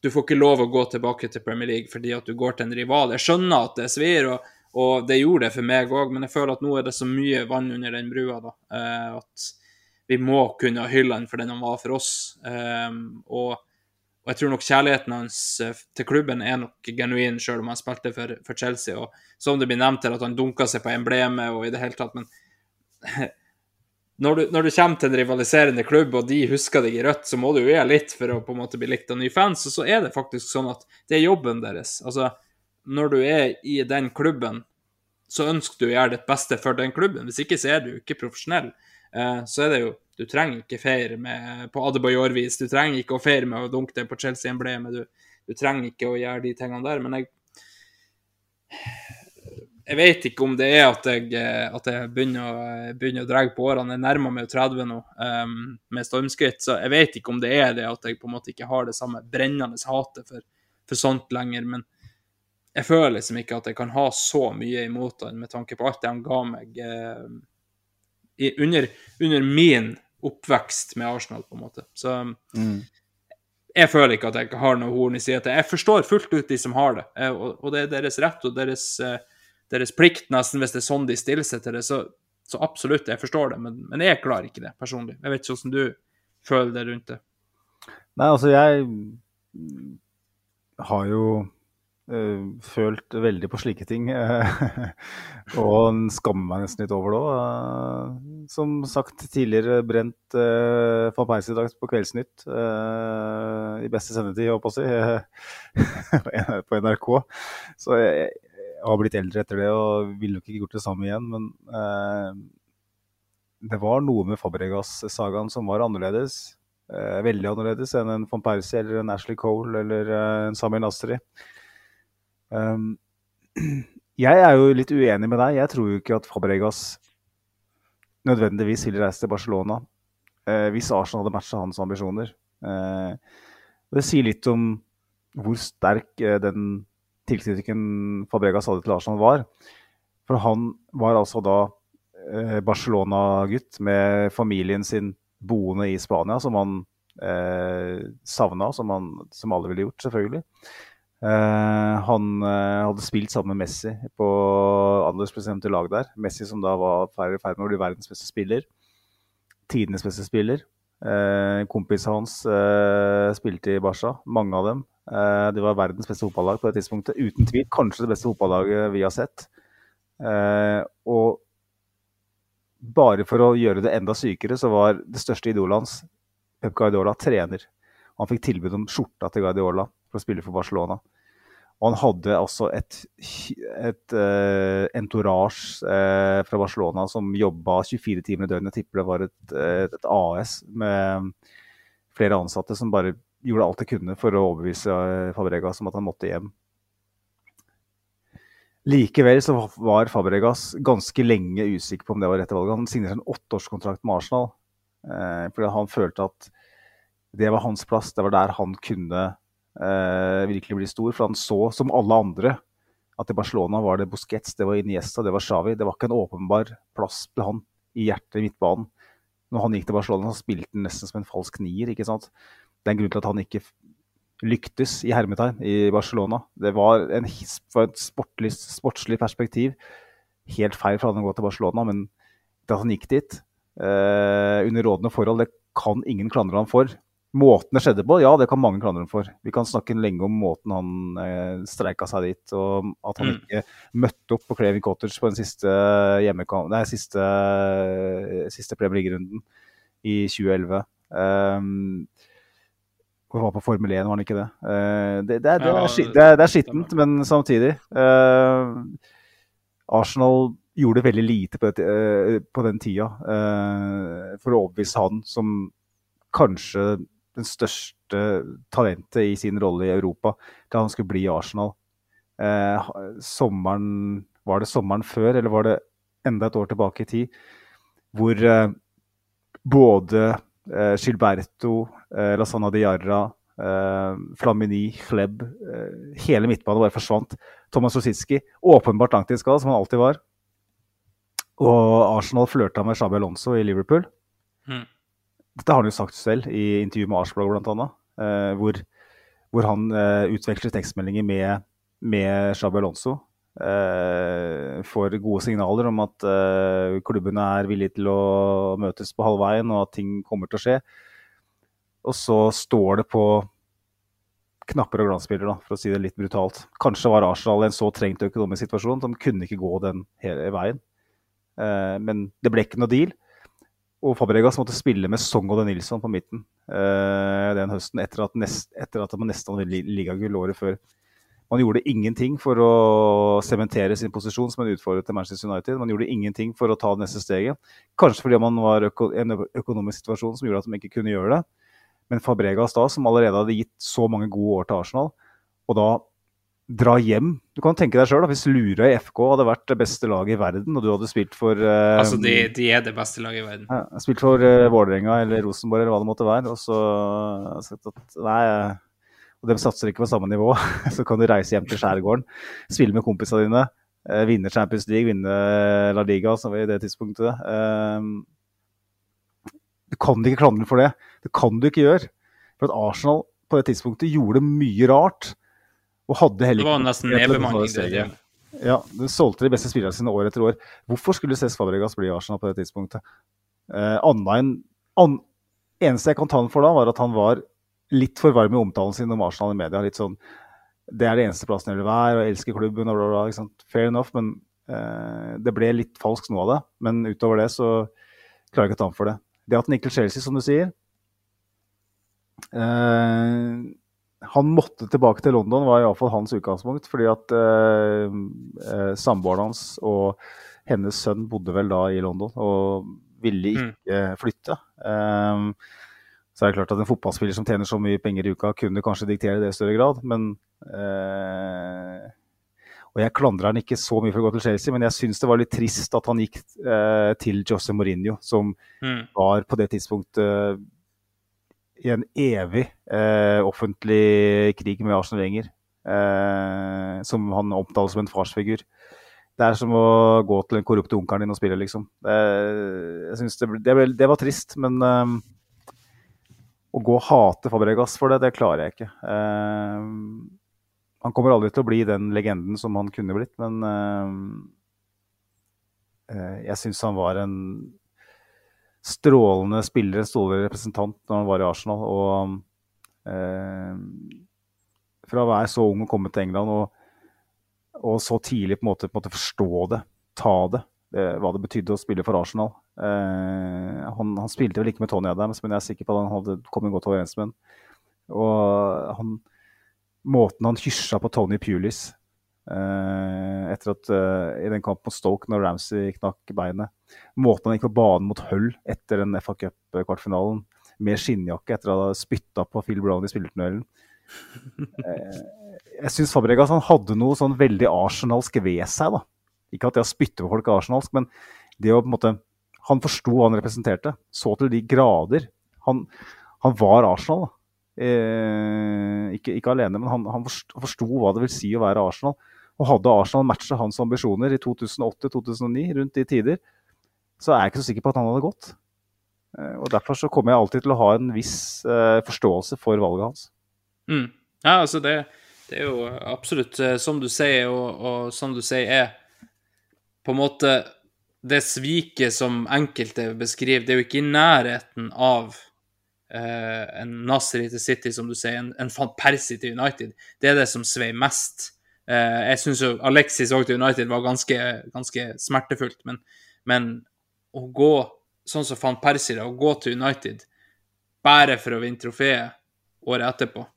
du får ikke lov å gå tilbake til Premier League fordi at du går til en rival? Jeg skjønner at det svir, og, og det gjorde det for meg òg, men jeg føler at nå er det så mye vann under den brua da, uh, at vi må kunne hylle han for den han var for oss. Um, og, og, jeg tror nok kjærligheten hans til klubben er nok genuin, selv om han spilte for, for Chelsea. Og som det blir nevnt her, at han dunka seg på emblemet og i det hele tatt, men når du, når du, kommer til en rivaliserende klubb, og de husker deg i rødt, så må du jo gjøre litt for å på en måte bli likt av nye fans. Og så er det faktisk sånn at det er jobben deres. Altså, når du er i den klubben, så ønsker du å gjøre ditt beste for den klubben. Hvis ikke så er du ikke profesjonell. Eh, så er det jo Du trenger ikke feire med, på Adebayor-vis. Du trenger ikke å feire med å dunke deg på Chelsea-emblemet. Du, du trenger ikke å gjøre de tingene der. Men jeg jeg vet ikke om det er at jeg, at jeg begynner, å, begynner å dra på årene. Jeg nærmer meg 30 nå um, med stormskritt, så jeg vet ikke om det er det at jeg på en måte ikke har det samme brennende hatet for, for sånt lenger. Men jeg føler liksom ikke at jeg kan ha så mye imot han med tanke på alt det han ga meg uh, i, under, under, min oppvekst med Arsenal, på en måte. Så mm. jeg føler ikke at jeg har noe horn i sida til. Jeg forstår fullt ut de som har det, og, og det er deres rett og deres uh, deres plikt, nesten, hvis det er sånn de stiller seg til det. Så, så absolutt, jeg forstår det, men, men, jeg klarer ikke det personlig. Jeg vet ikke hvordan du føler det rundt det. Nei, altså jeg har jo øh, følt veldig på slike ting. og skammer meg nesten litt over det òg. Uh, som sagt tidligere brent uh, van Persie i dag på Kveldsnytt uh, i beste sendetid, holdt på å si, på NRK. Så jeg, har blitt eldre etter det og ville nok ikke gjort det samme igjen. Men eh, det var noe med Fabregas-sagaen som var annerledes. Eh, veldig annerledes enn en von Persie eller en Ashley Cole eller eh, en Samuel Nasri. Um, Jeg er jo litt uenig med deg. Jeg tror jo ikke at Fabregas nødvendigvis ville reise til Barcelona eh, hvis Arsenal hadde matcha hans ambisjoner. Eh, det sier litt om hvor sterk eh, den tilknytningen Fabregas hadde til Arsenal var. For han var altså da eh, Barcelona-gutt med familien sin boende i Spania, som han eh, savna, som, han, som alle ville gjort, selvfølgelig. Eh, han eh, hadde spilt sammen med Messi på aldersbestemte lag der. Messi som da var i ferd med å bli verdens beste spiller. Tidenes beste spiller. Eh, Kompisene hans eh, spilte i Barca, mange av dem. Eh, det var verdens beste fotballag på det tidspunktet. Uten tvil kanskje det beste fotballaget vi har sett. Eh, og bare for å gjøre det enda sykere, så var det største idolet hans, Pep Guardiola, trener. Han fikk tilbud om skjorta til Guardiola for å spille for Barcelona. Og han hadde altså et, et uh, entourage uh, fra Barcelona som jobba 24 timer i døgnet. Jeg tipper det var et, et, et, AS med flere ansatte som bare gjorde alt jeg kunne for å overbevise eh, Fabregas om at han måtte hjem. Likevel så var Fabregas ganske lenge usikker på om det var rette valget. Han signerte en åtteårskontrakt med Arsenal eh, fordi han følte at det var hans plass. Det var der han kunne eh, virkelig bli stor. For han så, som alle andre, at i Barcelona var det Busquets, det var Iniesta, det var Xavi. Det var ikke en åpenbar plass til han i hjertet i midtbanen. Når han gikk til Barcelona, så spilte han nesten som en falsk nier. ikke sant? Det er en grunn til at han ikke lyktes i hermetegn i Barcelona. Det var en, fra et sportlig, sportslig perspektiv helt feil for han å gå til Barcelona, men at han gikk dit eh, under rådende forhold, det kan ingen klandre ham for. Måten det skjedde på, ja, det kan mange klandre ham for. Vi kan snakke lenge om måten han eh, streika seg dit, og at han mm. ikke møtte opp på Craving Cottage på den siste, nei, siste, siste Premier League-runden i 2011. Um, han var på Formel 1, var han ikke det? Det, det, det, det, er, det, er, skittent, men samtidig uh, Arsenal gjorde veldig lite på, det, uh, på den tida for å overbevise han som kanskje den største talentet i sin rolle i Europa da han skulle bli i Arsenal. Eh, sommeren Var det sommeren før, eller var det enda et år tilbake i tid, hvor eh, både eh, Gilberto, eh, Lasana Diarra, eh, Flamini, Klebb eh, Hele midtbanen bare forsvant. Thomas Rosicki, åpenbart langtidsskada, som han alltid var. Og Arsenal flørta med Shabby Alonso i Liverpool. Mm. Dette har han jo sagt selv i intervju med Arsblog bl.a. Eh, hvor, hvor han eh, utveksler tekstmeldinger med, med Shabby Alonso. Eh, får gode signaler om at eh, klubbene er villige til å møtes på halvveien, og at ting kommer til å skje. Og så står det på knapper og glansbilder, for å si det litt brutalt. Kanskje var Arsenal i en så trengt økonomisk situasjon de kunne ikke gå den hele veien. Eh, men det ble ikke noe deal. Og Fabregas måtte spille med Song og De Nilsson på midten den høsten, etter at, nest, etter at man nesten hadde ligagull året før. Man gjorde ingenting for å sementere sin posisjon som en utfordrer til Manchester United. Man gjorde ingenting for å ta det neste steget. Kanskje fordi man var i øko en økonomisk situasjon som gjorde at man ikke kunne gjøre det. Men Fabregas da, som allerede hadde gitt så mange gode år til Arsenal, og da dra hjem. Du kan tenke deg sjøl, hvis Lurøy FK hadde vært det beste laget i verden, og du hadde spilt for uh, Altså, de, de, er det beste laget i verden. Ja, spilt for uh, Vålerenga eller Rosenborg eller hva det måtte være, og så sagt at nei, og de satser ikke på samme nivå, så kan du reise hjem til skjærgården, spille med kompisene dine, uh, vinne Champions League, vinne La Liga, som var i det tidspunktet. Uh, du kan ikke klandre for det. Det kan du ikke gjøre. For at Arsenal på det tidspunktet gjorde mye rart. Og hadde heller ikke Det var nesten nedbemanning. Ja, de solgte de beste spillerne sine år etter år. Hvorfor skulle Cess Fabregas bli Arsenal på det tidspunktet? Eh, enn, an, eneste jeg kan ta ham for da, var at han var litt for varm i omtalen sin om Arsenal i media. litt sånn, Det er det eneste plassen jeg vil være, og jeg elsker klubben. og bla, bla, bla, Fair enough, men eh, det ble litt falskt noe av det. Men utover det så klarer jeg ikke å ta ham for det. Det at Nickel Chelsea, som du sier eh, han måtte tilbake til London, var iallfall hans utgangspunkt. Fordi at eh, eh, samboeren hans og hennes sønn bodde vel da i London og ville mm. ikke mm. flytte. Um, så er det klart at en fotballspiller som tjener så mye penger i uka, kunne kanskje diktere det i større grad, men eh, Og jeg klandrer han ikke så mye for å gå til Chelsea, men jeg syns det var litt trist at han gikk eh, til Jose Mourinho, som Mm. var på det tidspunktet eh, i en evig eh, offentlig krig med Arsenal Wenger. Eh, som han omtaler som en farsfigur. Det er som å gå til den korrupte onkelen din og spille, liksom. Jeg synes det, ble- det, ble, det var trist, men å gå og hate Fabregas for det, det klarer jeg ikke. Eh, han kommer aldri til å bli den legenden som han kunne blitt, men eh, eh, jeg syns han var en strålende spiller, en strålende representant når han var i Arsenal. Og eh, fra å være så ung og komme til England og, og så tidlig på en måte, på en måte forstå det, ta det, hva det betydde å spille for Arsenal. Eh, han, han spilte vel ikke med Tony Adams, men jeg er sikker på at han hadde kommet godt overens med ham. Og han, måten han hysja på Tony Pulis eh, etter at eh, i den kampen mot Stoke når Ramsey knakk beinet. Måten han gikk på banen mot Hull etter den FA Cup-kvartfinalen med skinnjakke etter å ha spytta på Phil Brown i spillertunnelen. Eh, jeg syns Fabregas han hadde noe sånn veldig arsenalsk ved seg. da. Ikke at jeg spytter spytte på folk arsenalsk, men det å på en måte Han forsto hva han representerte, så til de grader. Han, han var Arsenal. Eh, ikke, ikke alene, men han, han forsto hva det vil si å være Arsenal. Og hadde Arsenal matcha hans ambisjoner i 2008-2009, rundt de tider, så er jeg ikke så sikker på at han hadde gått. Eh, og Derfor så kommer jeg alltid til å ha en viss eh, forståelse for valget hans. Mm. Ja, altså det, det er jo absolutt eh, som du sier, og, og som du sier er på en måte det sviket som enkelte beskriver, det er jo ikke i nærheten av eh, en Nasri til City, som du sier, en, en Van Persie til United. Det er det som sveier mest. Eh, jeg syns jo Alexis òg til United var ganske, ganske smertefullt, men, men å gå sånn som Van Persie, da, å gå til United bare for å vinne trofeet året etterpå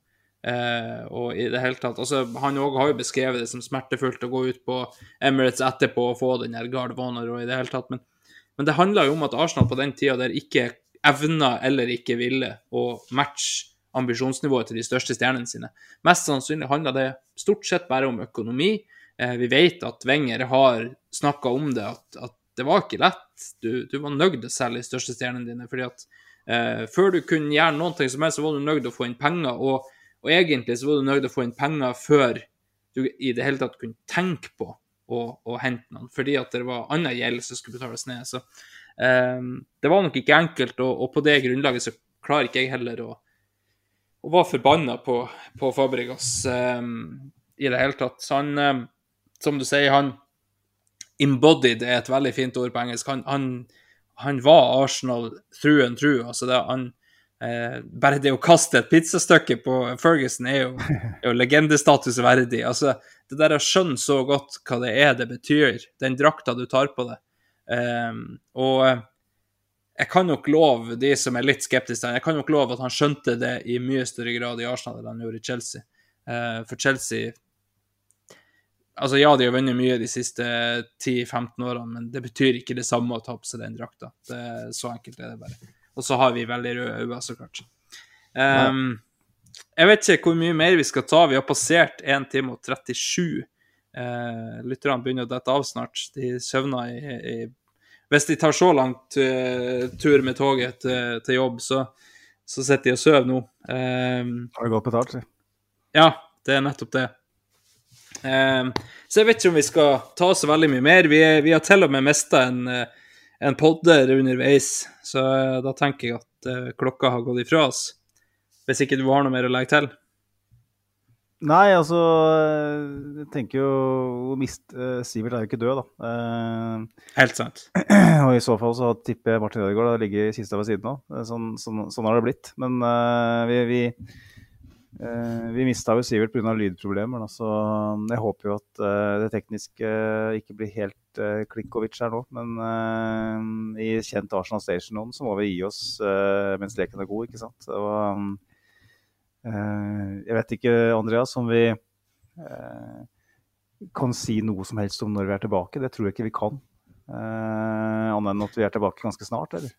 Eh, og i det hele tatt altså, Han òg har jo beskrevet det som smertefullt å gå ut på Emirates etterpå og få den der Guard of og i det hele tatt, men, men det handla jo om at Arsenal på den tida der ikke evna eller ikke ville å matche ambisjonsnivået til de største stjernene sine. Mest sannsynlig handla det stort sett bare om økonomi. Eh, vi vet at Wenger har snakka om det, at, at det var ikke lett. Du, du var nødt til å selge de største stjernene dine. fordi at eh, før du kunne gjøre noe som helst, så var du nødt å få inn penger. og og egentlig så var du nødt til å få inn penger før du i det hele tatt kunne tenke på å, å hente noen, fordi at det var annen gjeld som skulle betales ned. Så um, det var nok ikke enkelt, og, og, på det grunnlaget så klarer ikke jeg heller å, og være forbanna på, på Fabregas um, i det hele tatt. Så han, um, som du sier, han embodied er et veldig fint ord på engelsk. Han, han, han var Arsenal through and through. altså det, han Eh, bare det å kaste et pizzastykke på Ferguson er jo, er jo legendestatus verdig. Altså, det der å skjønne så godt hva det er det betyr, den drakta du tar på deg. Eh, og jeg kan nok love de som er litt skeptiske, jeg kan nok love at han skjønte det i mye større grad i Arsenal enn han gjorde i Chelsea. Eh, for Chelsea Altså, ja, de har vunnet mye de siste 10-15 årene, men det betyr ikke det samme å ta på seg den drakta. Så enkelt er det bare. Og så har vi veldig røde øyne, så klart. Um, jeg vet ikke hvor mye mer vi skal ta. Vi har passert 1 time og 37. Uh, Lytterne begynner å dette av snart. De søvner i, i Hvis de tar så langt uh, tur med toget til, til jobb, så, så sitter de og sover nå. Um, Har det godt betalt, si. ja, det er nettopp det. Um, så jeg vet ikke om vi skal ta så veldig mye mer. Vi, vi har til og med mista en, uh, en podder underveis, så uh, da tenker jeg at uh, klokka har gått ifra oss. Hvis ikke du har noe mer å legge til? Nei, altså Jeg tenker jo mist, uh, Sivert er jo ikke død, da. Uh, Helt sant. og i så fall så tipper jeg Martin Ødegaard ligget i kista ved siden av. Eh, Sånn, sånn, sånn har det blitt. Men uh, vi, vi, eh, vi mista jo Sivert pga. lydproblemer, så jeg håper jo at eh, det tekniske ikke blir helt uh, Klikkovic her nå. Men eh, i kjent Arsenal Station-ånd så må vi gi oss eh, mens leken er god, ikke sant. Og, eh, jeg vet ikke, Andreas, om vi eh, kan si noe som helst om når vi er tilbake. Det tror jeg ikke vi kan. Eh, Annet enn at vi er tilbake ganske snart, eller?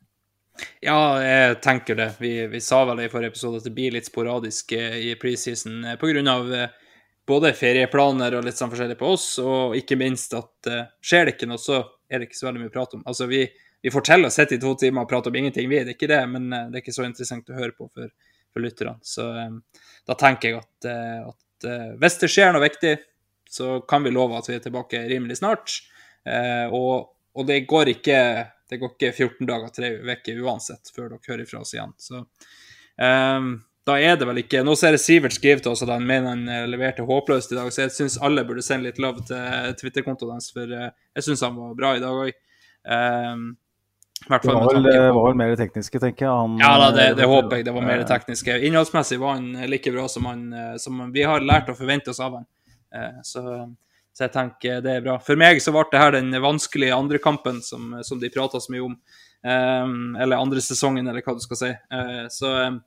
Ja, jeg tenker det. Vi, vi sa vel i forrige episode at det blir litt sporadisk eh, i preseason eh, pga. både ferieplaner og litt sånn forskjellig på oss, og ikke minst at skjer det ikke noe, så er det ikke så veldig mye å prate om. Altså, vi, vi får til å sitte i to timer og prate om ingenting, vi. Det er ikke det, men det er ikke så interessant å høre på for, for lytterne. Så da tenker jeg at, at hvis det skjer noe viktig, så kan vi love at vi er tilbake rimelig snart. og, og det går ikke det går ikke 14 dager, tre uker uansett, før dere hører fra oss igjen. Så um, da er det vel ikke Nå ser jeg Sivert skrive til oss at han mener han eh, leverte håpløst i dag, så jeg syns alle burde sende litt love til Twitter-kontoen hans, for uh, jeg syns han var bra i dag òg. Um, det var, vel, det var vel mer det tekniske, tenker jeg. Han, ja, da, det, det, det, håper jeg. Det var mer det tekniske. Innholdsmessig var han like bra som, han, som vi har lært å forvente oss av han. Så så jeg tenker det er bra. For meg så ble det her den vanskelige andre kampen som, som de prata så mye om. Um, eller andre sesongen, eller hva du skal si. Uh, så um,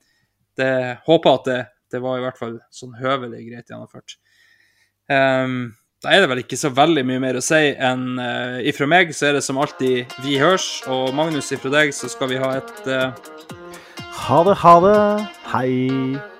det håper at det, det, var i hvert fall sånn høvelig greit gjennomført. Um, da er det vel ikke så veldig mye mer å si enn uh, ifra meg så er det som alltid vi hørs, og Magnus ifra deg så skal vi ha et uh... Ha det, ha det. Hei.